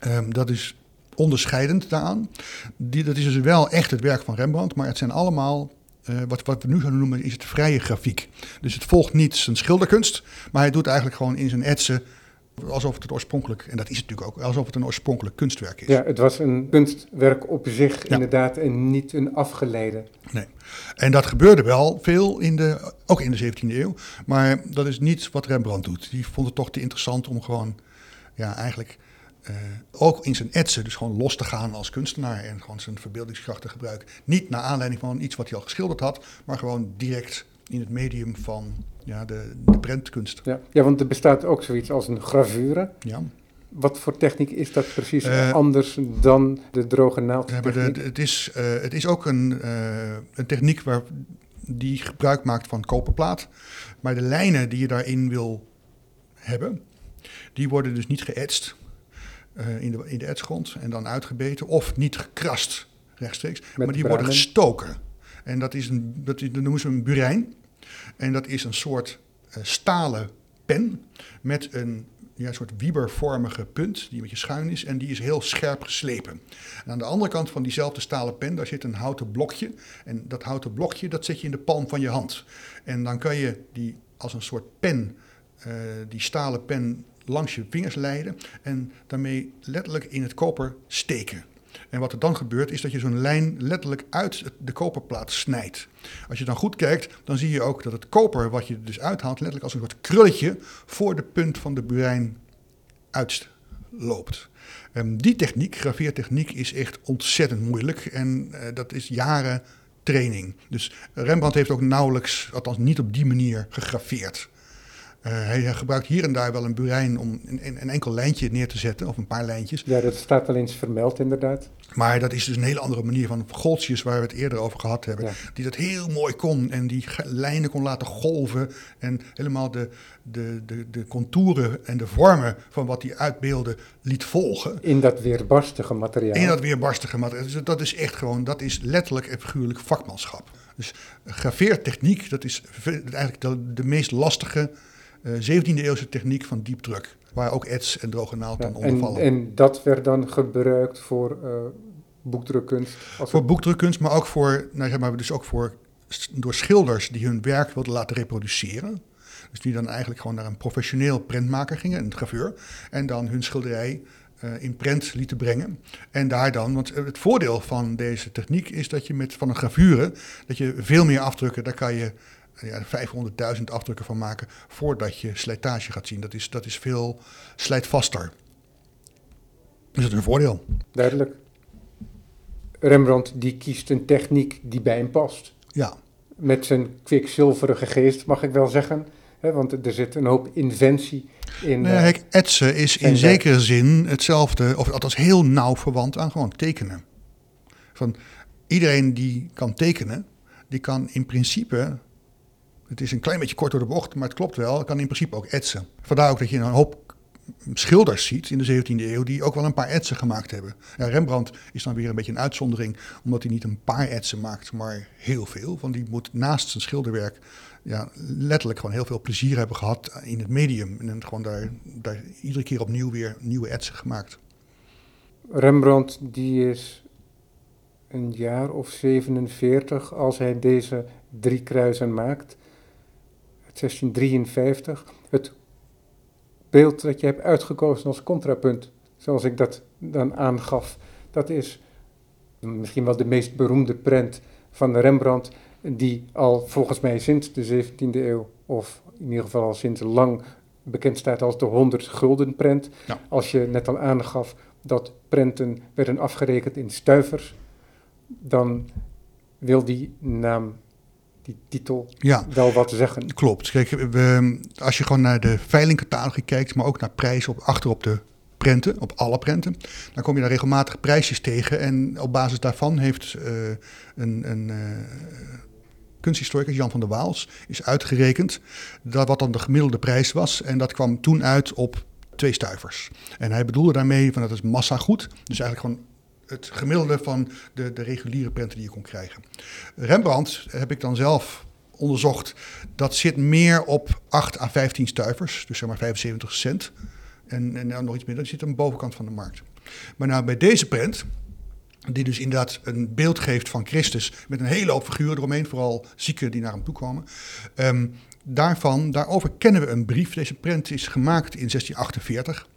um, dat is onderscheidend daaraan. Die, dat is dus wel echt het werk van Rembrandt, maar het zijn allemaal uh, wat, wat, we nu gaan noemen is het vrije grafiek. Dus het volgt niet zijn schilderkunst, maar hij doet eigenlijk gewoon in zijn etsen alsof het, het oorspronkelijk, en dat is het natuurlijk ook, alsof het een oorspronkelijk kunstwerk is. Ja, het was een kunstwerk op zich inderdaad en niet een afgeleide. Nee, en dat gebeurde wel veel, in de, ook in de 17e eeuw, maar dat is niet wat Rembrandt doet. Die vond het toch te interessant om gewoon, ja, eigenlijk eh, ook in zijn etsen, dus gewoon los te gaan als kunstenaar en gewoon zijn verbeeldingskracht te gebruiken. Niet naar aanleiding van iets wat hij al geschilderd had, maar gewoon direct in het medium van ja, de, de prentkunst. Ja. ja, want er bestaat ook zoiets als een gravure. Ja. Wat voor techniek is dat precies Eh, anders dan de droge naald? Het, is, eh, het is ook een, een techniek waar, die gebruik maakt van koperplaat. Maar de lijnen die je daarin wil hebben, die worden dus niet geëtst eh, in, de, in de etsgrond en dan uitgebeten. Of niet gekrast rechtstreeks, maar die worden gestoken. En dat, is een, dat, is, dat noemen ze een burijn. En dat is een soort eh, stalen pen met een ja, soort wiebervormige punt die een beetje schuin is en die is heel scherp geslepen. En aan de andere kant van diezelfde stalen pen, daar zit een houten blokje. En dat houten blokje, dat zet je in de palm van je hand. En dan kan je die als een soort pen, eh, die stalen pen langs je vingers leiden en daarmee letterlijk in het koper steken. En wat er dan gebeurt, is dat je zo'n lijn letterlijk uit de koperplaat snijdt. Als je dan goed kijkt, dan zie je ook dat het koper wat je dus uithaalt, letterlijk als een soort krulletje voor de punt van de burijn uitloopt. Ehm, die techniek, graveertechniek, is echt ontzettend moeilijk en eh, dat is jaren training. Dus Rembrandt heeft ook nauwelijks, althans niet op die manier, gegraveerd. Eh, hij gebruikt hier en daar wel een burijn om een, een- een enkel lijntje neer te zetten, of een paar lijntjes. Ja, dat staat wel eens vermeld inderdaad. Maar dat is dus een hele andere manier van Goltjes, waar we het eerder over gehad hebben. Ja. Die dat heel mooi kon en die lijnen kon laten golven. En helemaal de, de, de, de contouren en de vormen van wat hij uitbeelde liet volgen. In dat weerbarstige materiaal. In dat weerbarstige materiaal. Dus dat is echt gewoon, dat is letterlijk en figuurlijk vakmanschap. Dus graveertechniek, dat is eigenlijk de, de meest lastige eh 17e eeuwse techniek van diepdruk. Waar ook ets en droge naald Ja, aan en, dat werd dan gebruikt voor eh, boekdrukkunst. Als Voor boekdrukkunst, maar ook voor, nou zeg maar, dus ook voor door schilders die hun werk wilden laten reproduceren. Dus die dan eigenlijk gewoon naar een professioneel prentmaker gingen, een graveur. En dan hun schilderij eh, in prent lieten brengen. En daar dan, want het voordeel van deze techniek is dat je met van een gravure, dat je veel meer afdrukken, daar kan je eh, ja, 500.000 afdrukken van maken voordat je slijtage gaat zien. Dat is, dat is veel slijtvaster. Dus dat is een voordeel. Duidelijk. Rembrandt die kiest een techniek die bij hem past. Ja, Met zijn kwikzilverige geest, mag ik wel zeggen. Hè, want er zit een hoop inventie in. Nee, eh, kijk, etsen is in zekere zin hetzelfde, of althans heel nauw verwant aan gewoon tekenen. Van iedereen die kan tekenen, die kan in principe, het is een klein beetje kort door de bocht, maar het klopt wel, kan in principe ook etsen. Vandaar ook dat je een hoop schilders ziet in de 17e eeuw die ook wel een paar etsen gemaakt hebben. Rembrandt is dan weer een beetje een uitzondering, omdat hij niet een paar etsen maakt, maar heel veel. Want die moet naast zijn schilderwerk ja, letterlijk gewoon heel veel plezier hebben gehad in het medium. En gewoon daar, daar iedere keer opnieuw weer nieuwe etsen gemaakt. Rembrandt die is een jaar of 47 als hij deze drie kruisen maakt. 1653. Het beeld dat je hebt uitgekozen als contrapunt, zoals ik dat dan aangaf, dat is misschien wel de meest beroemde prent van Rembrandt, die al volgens mij sinds de 17e eeuw, of in ieder geval al sinds lang bekend staat als de 100 gulden prent. Ja. Als je net al aangaf dat prenten werden afgerekend in stuivers, dan wil die naam, die titel, Ja, wel wat zeggen. klopt. Kijk, we, als je gewoon naar de veilingcatalogie kijkt, maar ook naar prijzen op, achter op de prenten, op alle prenten, dan kom je daar regelmatig prijsjes tegen. En op basis daarvan heeft eh, een, een eh, kunsthistoricus, Jan van der Waals, is uitgerekend dat wat dan de gemiddelde prijs was. En dat kwam toen uit op twee stuivers. En hij bedoelde daarmee van dat is massagoed. Dus eigenlijk gewoon het gemiddelde van de, de reguliere prenten die je kon krijgen. Rembrandt heb ik dan zelf onderzocht. Dat zit meer op 8 à 15 stuivers, dus zeg maar 75 cent. En, en nou, nog iets meer, dat zit aan de bovenkant van de markt. Maar nou, bij deze prent, die dus inderdaad een beeld geeft van Christus met een hele hoop figuren eromheen, vooral zieken die naar hem toe komen. Ehm, daarvan, daarover kennen we een brief. Deze prent is gemaakt in 1648.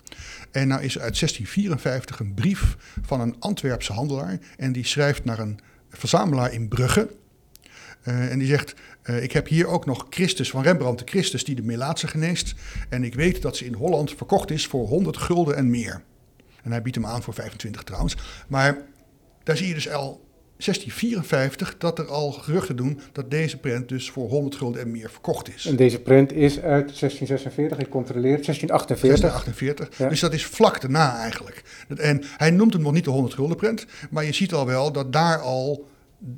En nou is uit 1654 een brief van een Antwerpse handelaar. En die schrijft naar een verzamelaar in Brugge. Uh, en die zegt, uh, ik heb hier ook nog Christus van Rembrandt, de Christus die de Melaatse geneest. En ik weet dat ze in Holland verkocht is voor 100 gulden en meer. En hij biedt hem aan voor 25 trouwens. Maar daar zie je dus al 1654 dat er al geruchten doen dat deze prent dus voor 100 gulden en meer verkocht is. En deze prent is uit 1646, ik controleer 1648. 1648. Dus dat is vlak daarna eigenlijk. En hij noemt hem nog niet de 100 gulden prent, maar je ziet al wel dat daar al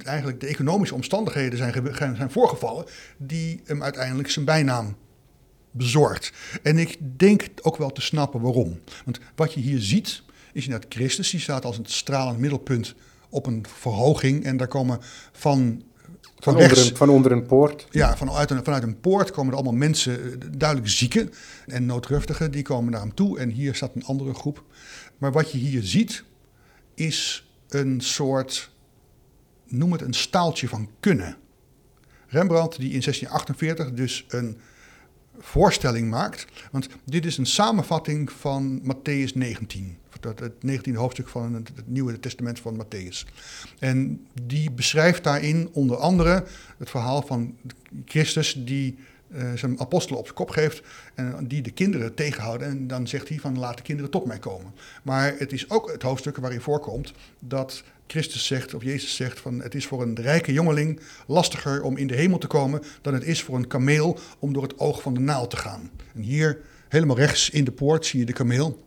eigenlijk de economische omstandigheden zijn, zijn voorgevallen die hem uiteindelijk zijn bijnaam bezorgt. En ik denk ook wel te snappen waarom. Want wat je hier ziet, is inderdaad Christus, die staat als een stralend middelpunt op een verhoging. En daar komen van. Van, onder, een, van onder een poort. Ja, vanuit een, vanuit een poort komen er allemaal mensen, eh, duidelijk zieken en noodruftigen, die komen naar hem toe. En hier staat een andere groep. Maar wat je hier ziet, is een soort, noem het een staaltje van kunnen. Rembrandt, die in 1648 dus een voorstelling maakt. Want dit is een samenvatting van Matthäus 19. Het 19e hoofdstuk van het, Nieuwe Testament van Matthäus. En die beschrijft daarin onder andere het verhaal van Christus die uh, zijn apostelen op zijn kop geeft en die de kinderen tegenhouden. En dan zegt hij van laat de kinderen tot mij komen. Maar het is ook het hoofdstuk waarin voorkomt dat Christus zegt, of Jezus zegt, van het is voor een rijke jongeling lastiger om in de hemel te komen dan het is voor een kameel om door het oog van de naald te gaan. En hier, helemaal rechts in de poort, zie je de kameel.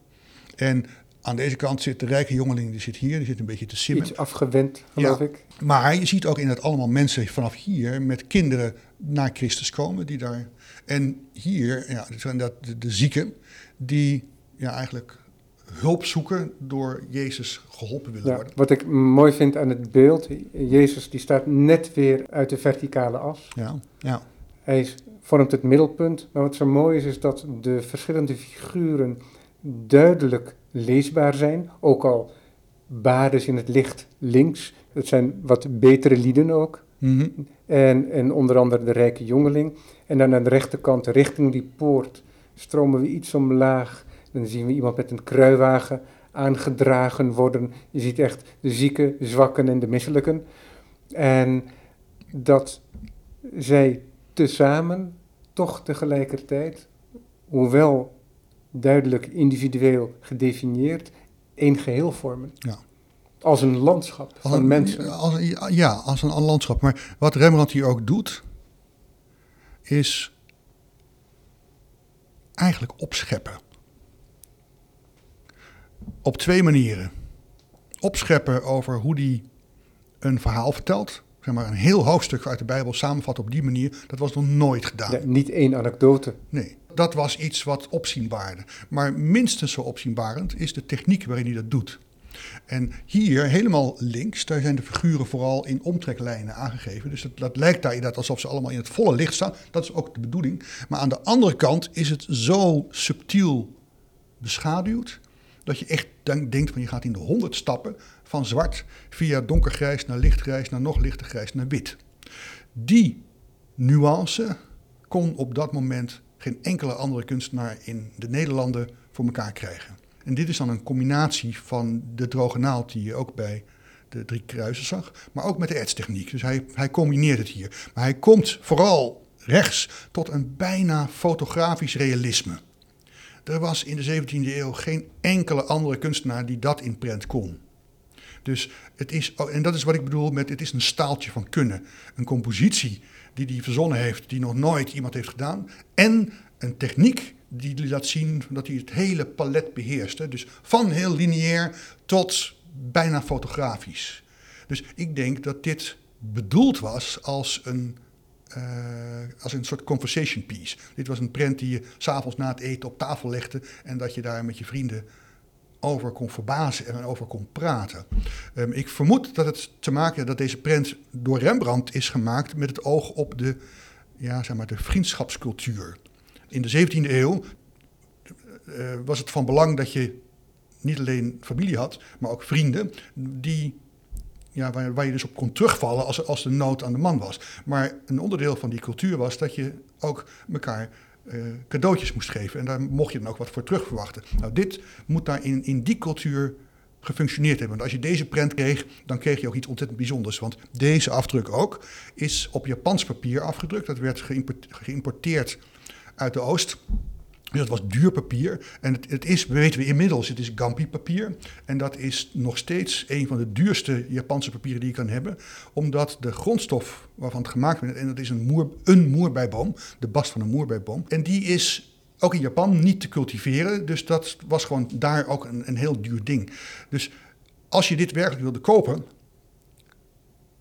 En aan deze kant zit de rijke jongeling, die zit hier, die zit een beetje te simmen. Iets afgewend, geloof ja, ik. Maar je ziet ook in het allemaal mensen vanaf hier met kinderen naar Christus komen. Die daar, en hier ja, zijn dat de, de zieken die ja, eigenlijk hulp zoeken door Jezus geholpen willen ja, worden. Wat ik mooi vind aan het beeld, Jezus die staat net weer uit de verticale as. Ja, ja. Hij vormt het middelpunt, maar wat zo mooi is, is dat de verschillende figuren duidelijk leesbaar zijn, ook al Bades in het licht links, dat zijn wat betere lieden ook. Mhm. en, en onder andere de rijke jongeling. En dan aan de rechterkant, richting die poort, stromen we iets omlaag dan zien we iemand met een kruiwagen aangedragen worden. Je ziet echt de zieken, zwakken en de misselijken. En dat zij tezamen toch tegelijkertijd, hoewel duidelijk individueel gedefinieerd, één geheel vormen. Ja. Als een landschap van mensen. Als, ja, als een, een landschap. Maar wat Rembrandt hier ook doet, is eigenlijk opscheppen op twee manieren. Opscheppen over hoe die een verhaal vertelt. Zeg maar een heel hoofdstuk uit de Bijbel samenvatten op die manier. Dat was nog nooit gedaan. niet één anekdote. Nee, dat was iets wat opzienbaarde. Maar minstens zo opzienbarend is de techniek waarin hij dat doet. En hier, helemaal links, daar zijn de figuren vooral in omtreklijnen aangegeven. Dus dat, dat lijkt daar inderdaad alsof ze allemaal in het volle licht staan. Dat is ook de bedoeling. Maar aan de andere kant is het zo subtiel beschaduwd dat je echt denkt van je gaat in de honderd stappen van zwart via donkergrijs naar lichtgrijs naar nog lichter grijs naar wit. Die nuance kon op dat moment geen enkele andere kunstenaar in de Nederlanden voor elkaar krijgen. En dit is dan een combinatie van de droge naald die je ook bij de drie kruisen zag, maar ook met de etstechniek. Dus hij, hij combineert het hier. Maar hij komt vooral rechts tot een bijna fotografisch realisme. Er was in de 17e eeuw geen enkele andere kunstenaar die dat in prent kon. Dus het is, oh, en dat is wat ik bedoel met het is een staaltje van kunnen. Een compositie die hij verzonnen heeft, die nog nooit iemand heeft gedaan. En een techniek die laat zien dat hij het hele palet beheerst. Dus van heel lineair tot bijna fotografisch. Dus ik denk dat dit bedoeld was als een uh, als een soort conversation piece. Dit was een prent die je s'avonds na het eten op tafel legde en dat je daar met je vrienden over kon verbazen en over kon praten. Um, ik vermoed dat het te maken heeft dat deze prent door Rembrandt is gemaakt met het oog op de, ja, zeg maar, de vriendschapscultuur. In de 17e eeuw uh, was het van belang dat je niet alleen familie had, maar ook vrienden die ja, waar, je dus op kon terugvallen als, als de nood aan de man was. Maar een onderdeel van die cultuur was dat je ook elkaar uh, cadeautjes moest geven. En daar mocht je dan ook wat voor terug verwachten. Nou, dit moet daar in, in die cultuur gefunctioneerd hebben. Want als je deze prent kreeg, dan kreeg je ook iets ontzettend bijzonders. Want deze afdruk ook is op Japans papier afgedrukt. Dat werd geïmporteerd uit de Oost. Dus dat was duur papier. En het, het is, weten we inmiddels, het is Gampi papier. En dat is nog steeds een van de duurste Japanse papieren die je kan hebben. Omdat de grondstof waarvan het gemaakt wordt, en dat is een, moer, een moerbeiboom, de bast van een moerbeiboom. En die is ook in Japan niet te cultiveren. Dus dat was gewoon daar ook een, een heel duur ding. Dus als je dit werkelijk wilde kopen,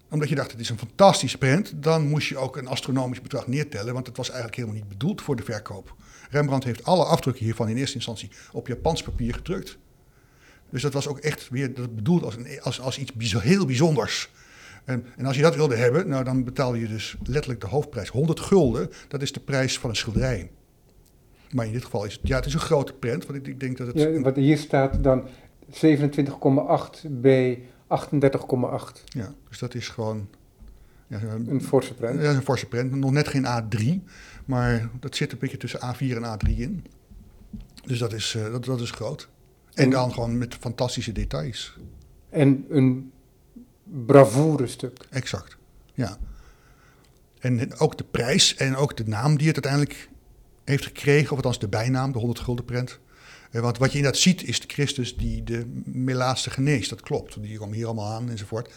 omdat je dacht het is een fantastische print, dan moest je ook een astronomisch bedrag neertellen, want het was eigenlijk helemaal niet bedoeld voor de verkoop. Rembrandt heeft alle afdrukken hiervan in eerste instantie op Japans papier gedrukt. Dus dat was ook echt weer dat bedoeld als, een, als, als iets heel bijzonders. En, en, als je dat wilde hebben, nou, dan betaalde je dus letterlijk de hoofdprijs. 100 gulden, dat is de prijs van een schilderij. Maar in dit geval is het, ja, het is een grote print. Want ik, ik denk dat het... Ja, wat hier staat dan 27,8 bij 38,8. Ja, dus dat is gewoon... Ja, een forse print. Ja, een forse print. Nog net geen A3, maar dat zit een beetje tussen A4 en A3 in. Dus dat is, uh, dat, dat is groot. En, en dan gewoon met fantastische details. En een bravoure stuk. Exact, ja. En ook de prijs en ook de naam die het uiteindelijk heeft gekregen, of althans de bijnaam, de 100 gulden prent. Eh, want wat je inderdaad ziet is de Christus die de melaatse geneest. Dat klopt, die komen hier allemaal aan enzovoort.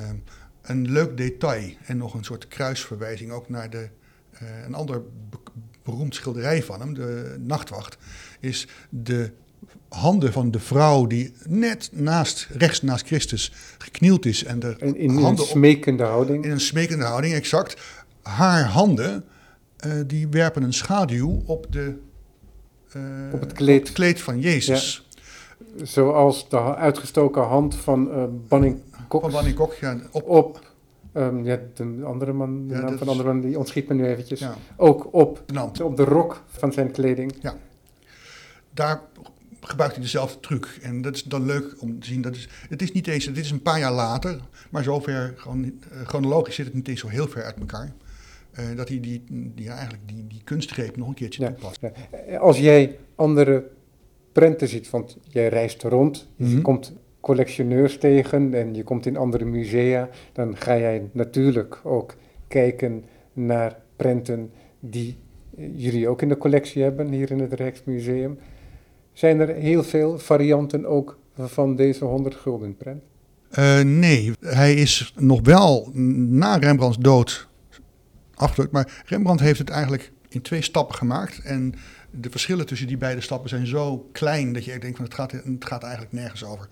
Um, een leuk detail en nog een soort kruisverwijzing ook naar de, een ander beroemd schilderij van hem, de Nachtwacht, is de handen van de vrouw die net naast, rechts naast Christus geknield is. En de in, in een smekende houding. In een smekende houding, exact. Haar handen, uh, die werpen een schaduw op de uh, op het kleed, op het kleed van Jezus. Ja. Zoals de uitgestoken hand van uh, Banning Kok. Van Banning Kok, ja. Op, op um, ja, de andere man, de ja, naam van de andere man, die ontschiet me nu eventjes. Ja. Ook op, op de rok van zijn kleding. Ja. Daar gebruikt hij dezelfde truc. En dat is dan leuk om te zien. Dat is, het is niet eens, dit is een paar jaar later, maar zover, gewoon, uh, chronologisch zit het niet eens zo heel ver uit elkaar. Uh, dat hij die, die, eigenlijk die, die kunstgreep nog een keertje ja, toepast. Ja. Als jij andere prenten ziet, want jij reist rond, mm -hmm. je komt collectioneurs tegen en je komt in andere musea, dan ga jij natuurlijk ook kijken naar prenten die jullie ook in de collectie hebben hier in het Rijksmuseum. Zijn er heel veel varianten ook van deze 100 gulden prent? Uh, nee, hij is nog wel na Rembrandts dood afgedrukt. Maar Rembrandt heeft het eigenlijk in twee stappen gemaakt. En de verschillen tussen die beide stappen zijn zo klein dat je denkt van het gaat, het gaat eigenlijk nergens over.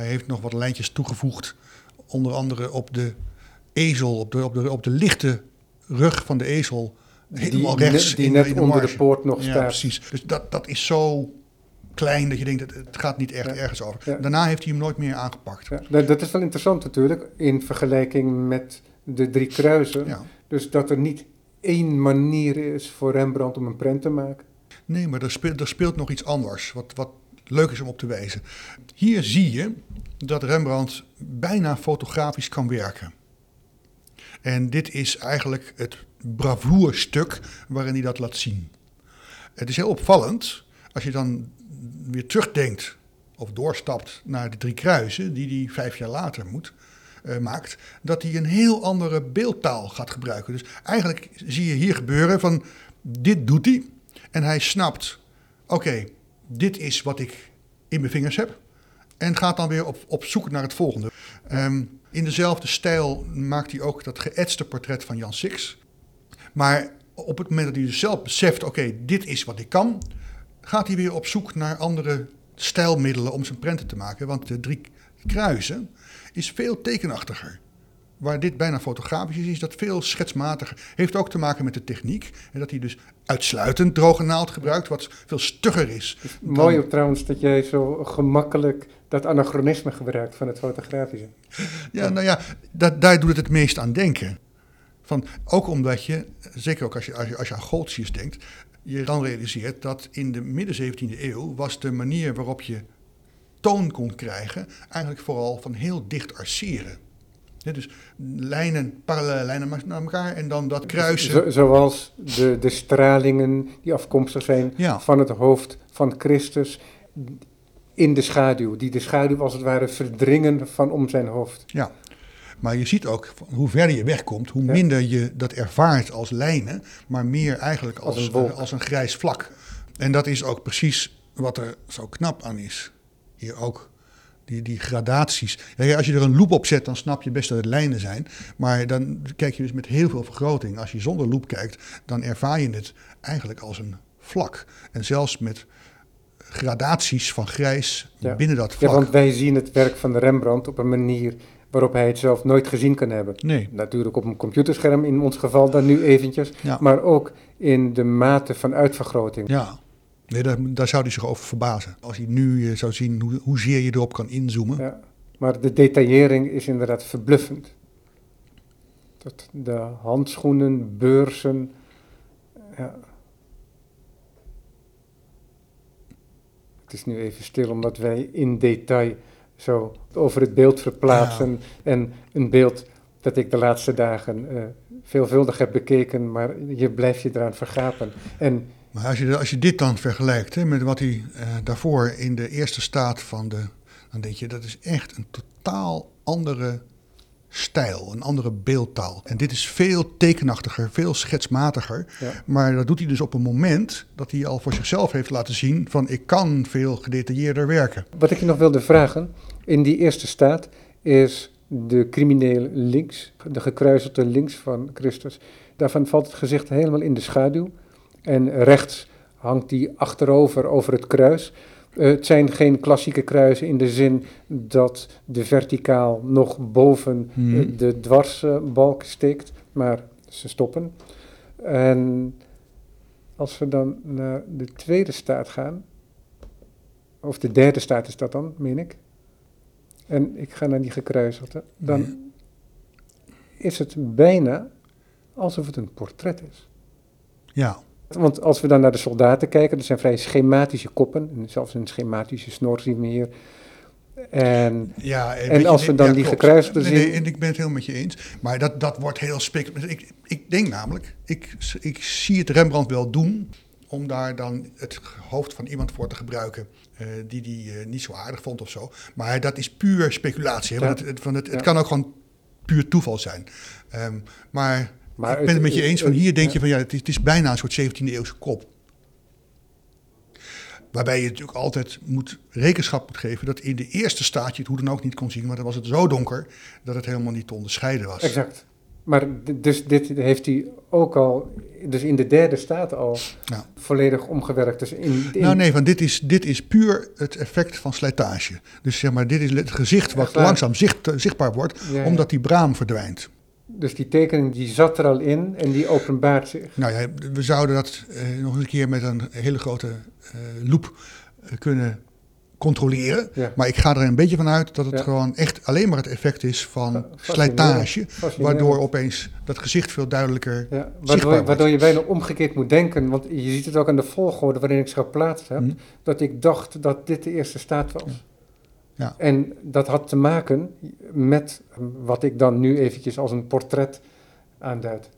Hij heeft nog wat lijntjes toegevoegd, onder andere op de ezel, op de, op de, op de lichte rug van de ezel. Helemaal die, rechts. Die in, net in de onder de poort nog ja, staat. precies. Dus dat, dat is zo klein dat je denkt, het, het gaat niet echt ja. ergens over. Ja. Daarna heeft hij hem nooit meer aangepakt. Ja. Dat is wel interessant natuurlijk, in vergelijking met de drie kruisen. Dus dat er niet één manier is voor Rembrandt om een prent te maken. Nee, maar er speelt, er speelt nog iets anders, wat, wat leuk is om op te wijzen. Hier zie je dat Rembrandt bijna fotografisch kan werken. En dit is eigenlijk het bravoerstuk waarin hij dat laat zien. Het is heel opvallend als je dan weer terugdenkt of doorstapt naar de drie kruisen die hij vijf jaar later moet, uh, maakt, dat hij een heel andere beeldtaal gaat gebruiken. Dus eigenlijk zie je hier gebeuren van dit doet hij en hij snapt, oké, dit is wat ik in mijn vingers heb en gaat dan weer op, op zoek naar het volgende. Um, in dezelfde stijl maakt hij ook dat geëtste portret van Jan Six. Maar op het moment dat hij dus zelf beseft, oké, dit is wat ik kan, gaat hij weer op zoek naar andere stijlmiddelen om zijn prenten te maken. Want de drie kruisen is veel tekenachtiger. Waar dit bijna fotografisch is, is dat veel schetsmatiger. Heeft ook te maken met de techniek. En dat hij dus uitsluitend droge naald gebruikt, wat veel stugger is. Dan... Mooi ook trouwens dat jij zo gemakkelijk dat anachronisme gebruikt van het fotografische. Ja, nou ja, dat, daar doet het het meest aan denken. Van, ook omdat je, zeker ook als je, als je, als je aan Goltzius denkt, je dan realiseert dat in de midden 17e eeuw was de manier waarop je toon kon krijgen eigenlijk vooral van heel dicht arceren. Ja, dus lijnen, parallele lijnen naar elkaar en dan dat kruisen. Zo, zoals de, de stralingen die afkomstig zijn ja. van het hoofd van Christus in de schaduw. Die de schaduw als het ware verdringen van om zijn hoofd. Ja, maar je ziet ook hoe verder je wegkomt, hoe minder je dat ervaart als lijnen, maar meer eigenlijk als, als, een, als een grijs vlak. En dat is ook precies wat er zo knap aan is. Hier ook die, die gradaties. Als je er een loop op zet, dan snap je best dat het lijnen zijn. Maar dan kijk je dus met heel veel vergroting. Als je zonder loop kijkt, dan ervaar je het eigenlijk als een vlak. En zelfs met gradaties van grijs Ja. binnen dat vlak. Ja, want wij zien het werk van de Rembrandt op een manier waarop hij het zelf nooit gezien kan hebben. Nee, Natuurlijk op een computerscherm in ons geval dan nu eventjes, Ja. maar ook in de mate van uitvergroting. ja. Nee, daar, daar zou hij zich over verbazen. Als hij nu eh, zou zien hoe, hoezeer je erop kan inzoomen. Ja, maar de detaillering is inderdaad verbluffend. Dat de handschoenen, beurzen. Ja. Het is nu even stil omdat wij in detail zo over het beeld verplaatsen. En een beeld dat ik de laatste dagen eh, veelvuldig heb bekeken, maar je blijft je eraan vergapen. En Maar als je, als je dit dan vergelijkt hè, met wat hij eh, daarvoor in de eerste staat van de. dan denk je dat is echt een totaal andere stijl, een andere beeldtaal. En dit is veel tekenachtiger, veel schetsmatiger. Ja. Maar dat doet hij dus op een moment dat hij al voor zichzelf heeft laten zien: van ik kan veel gedetailleerder werken. Wat ik je nog wilde vragen, in die eerste staat is de crimineel links, de gekruiselde links van Christus. Daarvan valt het gezicht helemaal in de schaduw. En rechts hangt die achterover over het kruis. Eh, het zijn geen klassieke kruisen in de zin dat de verticaal nog boven Mhm. eh, de dwarsbalk steekt, maar ze stoppen. En als we dan naar de tweede staat gaan, of de derde staat is dat dan, meen ik. En ik ga naar die gekruiselde. Dan Ja. is het bijna alsof het een portret is. Ja, Want als we dan naar de soldaten kijken, dat zijn vrij schematische koppen. En zelfs een schematische snor zien we hier. En ja En je, als we dan ja, die gekruiste nee, nee, zien- en ik ben het helemaal met je eens. Maar dat, dat wordt heel speculatief. Ik, ik denk namelijk, ik, ik zie het Rembrandt wel doen om daar dan het hoofd van iemand voor te gebruiken eh, die die eh, niet zo aardig vond of zo. Maar dat is puur speculatie. Hè? Ja. Want het, het, van het, het Ja. kan ook gewoon puur toeval zijn. Ehm, maar, Maar ik ben het- het met je eens van hier denk ja. je van ja, het is, het is bijna een soort 17e eeuwse kop. Waarbij je natuurlijk altijd moet rekenschap moet geven dat in de eerste staat je het hoe dan ook niet kon zien, maar dan was het zo donker dat het helemaal niet te onderscheiden was. exact. Maar dus dit heeft hij ook al, dus in de derde staat al, Ja. volledig omgewerkt. Dus in, in- Nou nee, want dit is, dit is puur het effect van slijtage. Dus zeg maar, dit is het gezicht wat Echt langzaam zicht, zichtbaar wordt, Ja, ja. omdat die braam verdwijnt. Dus die tekening die zat er al in en die openbaart zich. Nou ja, we zouden dat eh, nog eens een keer met een hele grote eh loep eh, kunnen controleren. Ja. Maar ik ga er een beetje van uit dat het Ja. gewoon echt alleen maar het effect is van Fascinerend. slijtage. Fascinerend. Waardoor opeens dat gezicht veel duidelijker Ja, zichtbaar waardoor, wordt. waardoor je bijna omgekeerd moet denken, want je ziet het ook aan de volgorde waarin ik ze geplaatst heb, Hm. dat ik dacht dat dit de eerste staat was. Ja. En dat had te maken met wat ik dan nu eventjes als een portret aanduid.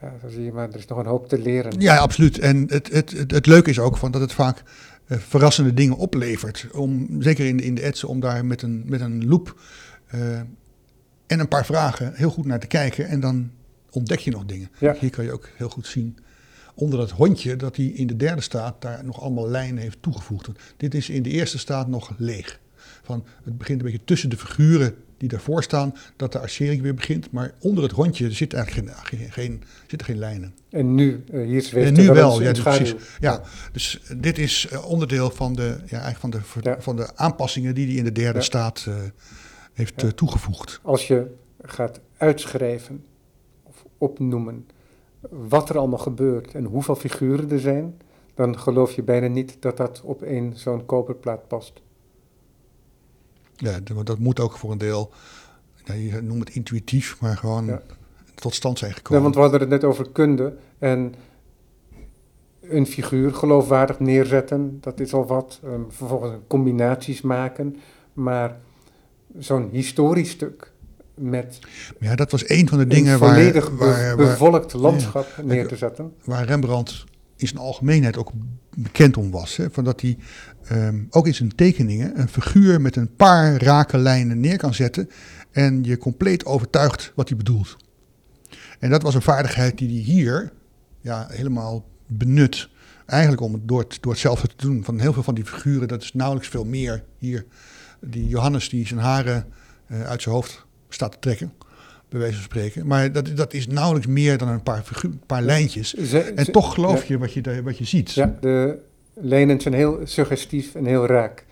Ja, zo zie je maar, er is nog een hoop te leren. Ja, absoluut. En het, het, het, het leuke is ook van dat het vaak eh, verrassende dingen oplevert. Om, zeker in, de- in de etsen, om daar met een, met een loop eh, en een paar vragen heel goed naar te kijken. En dan ontdek je nog dingen. Ja. Hier kan je ook heel goed zien onder dat hondje dat hij in de derde staat daar nog allemaal lijnen heeft toegevoegd. Dit is in de eerste staat nog leeg. Van, het begint een beetje tussen de figuren die daarvoor staan, dat de arcering weer begint. Maar onder het hondje zit eigenlijk geen, geen, geen, zitten geen lijnen. En nu, eh, hier zweeft En nu wel ja, dus precies. Ja, dus eh, dit is eh, onderdeel van de, ja, eigenlijk van de, Ja. van de aanpassingen die hij in de derde Ja. staat heeft Ja. toegevoegd. Als je gaat uitschrijven of opnoemen wat er allemaal gebeurt en hoeveel figuren er zijn, dan geloof je bijna niet dat dat op één zo'n koperplaat past. Ja, dat, dat moet ook voor een deel, ja, je noemt het intuïtief, maar gewoon Ja. tot stand zijn Ja, gekomen. want we hadden het net over kunde en een figuur geloofwaardig neerzetten, dat is al wat. Ehm, vervolgens combinaties maken, maar zo'n historisch stuk met ja, dat was een van de dingen waar, volledig waar, waar, bevolkt landschap neer te zetten. waar Rembrandt in zijn algemeenheid ook bekend om was. Hè? Van dat hij ehm, ook in zijn tekeningen een figuur met een paar rake lijnen neer kan zetten en je compleet overtuigt wat hij bedoelt. En dat was een vaardigheid die hij hier ja, helemaal benut Eigenlijk om het door, het door hetzelfde te doen. Van heel veel van die figuren, dat is nauwelijks veel meer hier. Die Johannes die zijn haren uh, uit zijn hoofd staat te trekken, bij wijze van spreken. Maar dat, dat is nauwelijks meer dan een paar, figuur, paar lijntjes. Ze, en toch geloof ja. je wat je, wat je ziet. Ja, de lijnen zijn heel suggestief en heel raak.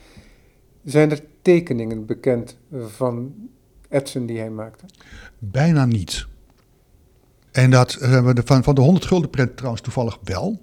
Zijn er tekeningen bekend van etsen die hij maakte? Bijna niet. En dat hebben we van, van de 100 gulden print trouwens toevallig wel.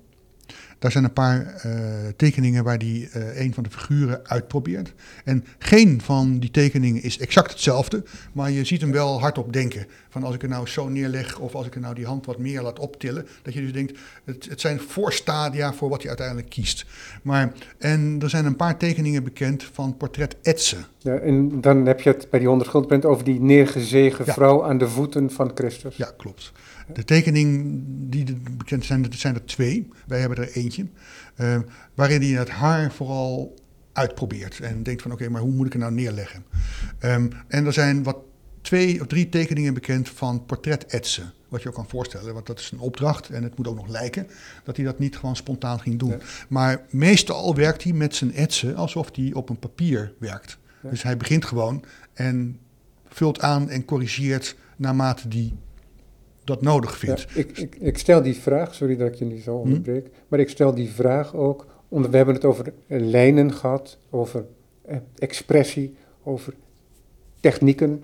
Daar zijn een paar uh, tekeningen waar hij uh, een van de figuren uitprobeert. En geen van die tekeningen is exact hetzelfde, maar je ziet hem wel hardop denken. Van als ik er nou zo neerleg of als ik er nou die hand wat meer laat optillen. Dat je dus denkt, het, het zijn voorstadia voor wat hij uiteindelijk kiest. Maar, en er zijn een paar tekeningen bekend van portret etsen. Ja, en dan heb je het bij die 100 grondpunt over die neergezegen ja. vrouw aan de voeten van Christus. Ja, klopt. De tekening die bekend zijn, dat zijn er twee. Wij hebben er eentje. Uh, waarin hij het haar vooral uitprobeert. En denkt van oké, maar hoe moet ik het nou neerleggen? Um, en er zijn wat twee of drie tekeningen bekend van portret-etsen. Wat je ook kan voorstellen, want dat is een opdracht en het moet ook nog lijken dat hij dat niet gewoon spontaan ging doen. Ja. Maar meestal werkt hij met zijn etsen alsof hij op een papier werkt. Ja. Dus hij begint gewoon en vult aan en corrigeert naarmate die dat nodig vindt. Ja, ik, ik, ik, stel die vraag, sorry dat ik je niet zo hm? onderbreek, hm? maar ik stel die vraag ook, omdat we hebben het over lijnen gehad, over eh, expressie, over technieken,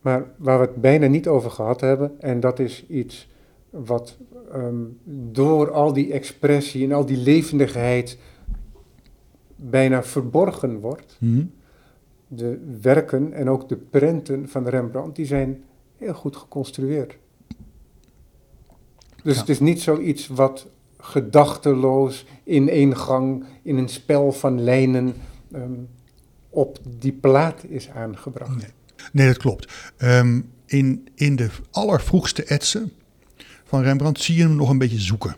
maar waar we het bijna niet over gehad hebben, en dat is iets wat um, door al die expressie en al die levendigheid bijna verborgen wordt. Hm? De werken en ook de prenten van Rembrandt, die zijn heel goed geconstrueerd. Dus ja. het is niet zoiets wat gedachteloos in één gang, in een spel van lijnen um, op die plaat is aangebracht. Nee, nee dat klopt. Um, in, in de allervroegste etsen van Rembrandt zie je hem nog een beetje zoeken.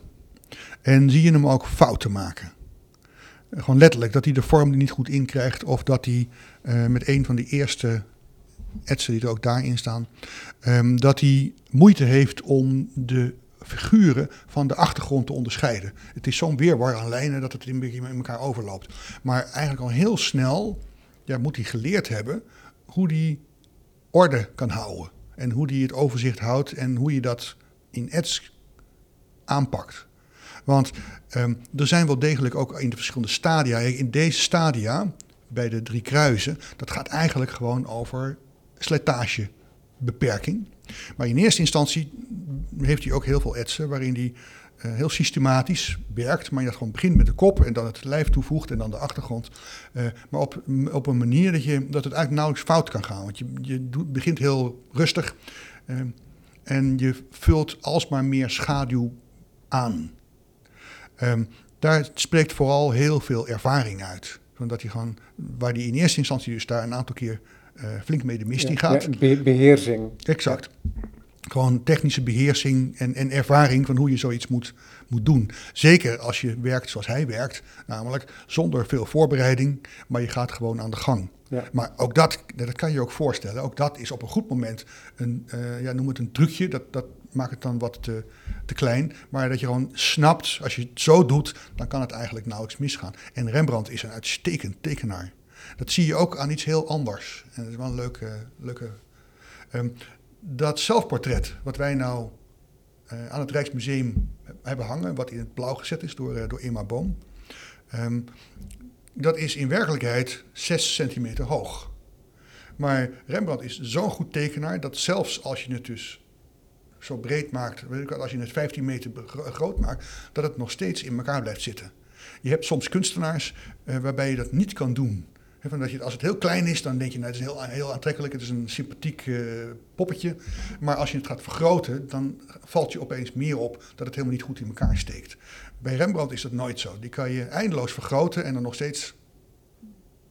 En zie je hem ook fouten maken. Gewoon letterlijk, dat hij de vorm er niet goed in krijgt. Of dat hij uh, met een van de eerste etsen die er ook daarin staan. Um, dat hij moeite heeft om de figuren van de achtergrond te onderscheiden. Het is zo'n weerwar aan lijnen dat het een beetje in elkaar overloopt. Maar eigenlijk al heel snel ja, moet hij geleerd hebben hoe hij orde kan houden. En hoe hij het overzicht houdt en hoe je dat in ets aanpakt. Want um, er zijn wel degelijk ook in de verschillende stadia. In deze stadia, bij de drie kruisen, dat gaat eigenlijk gewoon over slijtagebeperking. Maar in eerste instantie heeft hij ook heel veel etsen waarin hij uh, heel systematisch werkt. Maar je dat gewoon begint met de kop en dan het lijf toevoegt en dan de achtergrond. Uh, maar op, op een manier dat, je, dat het eigenlijk nauwelijks fout kan gaan. Want je, je begint heel rustig uh, en je vult alsmaar meer schaduw aan. Um, daar spreekt vooral heel veel ervaring uit. Omdat hij gewoon, waar hij in eerste instantie dus daar een aantal keer flink mee de mist in gaat. Be beheersing. Exact. Gewoon technische beheersing en, en ervaring van hoe je zoiets moet, moet doen. Zeker als je werkt zoals hij werkt, namelijk zonder veel voorbereiding, maar je gaat gewoon aan de gang. Ja. Maar ook dat, dat kan je ook voorstellen, ook dat is op een goed moment een, uh, ja, noem het een trucje, dat, dat maakt het dan wat te, te klein. Maar dat je gewoon snapt, als je het zo doet, dan kan het eigenlijk nauwelijks misgaan. En Rembrandt is een uitstekend tekenaar. Dat zie je ook aan iets heel anders. En dat is wel een leuke. leuke um, dat zelfportret, wat wij nou uh, aan het Rijksmuseum hebben hangen, wat in het blauw gezet is door, uh, door Boom. Um, dat is in werkelijkheid 6 centimeter hoog. Maar Rembrandt is zo'n goed tekenaar dat zelfs als je het dus zo breed maakt, als je het 15 meter groot maakt, dat het nog steeds in elkaar blijft zitten. Je hebt soms kunstenaars uh, waarbij je dat niet kan doen. Van dat je, als het heel klein is, dan denk je, nou, het is heel, heel aantrekkelijk, het is een sympathiek uh, poppetje. Maar als je het gaat vergroten, dan valt je opeens meer op dat het helemaal niet goed in elkaar steekt. Bij Rembrandt is dat nooit zo. Die kan je eindeloos vergroten en dan nog steeds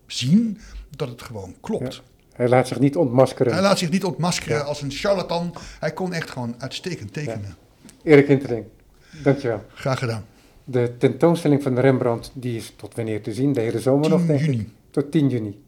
zien dat het gewoon klopt. Ja. Hij laat zich niet ontmaskeren. Hij laat zich niet ontmaskeren ja. als een charlatan. Hij kon echt gewoon uitstekend tekenen. Ja. Erik Hintering, dankjewel. Graag gedaan. De tentoonstelling van Rembrandt die is tot wanneer te zien? De hele zomer 10 nog, denk juni. Ik? Tot 10 juni.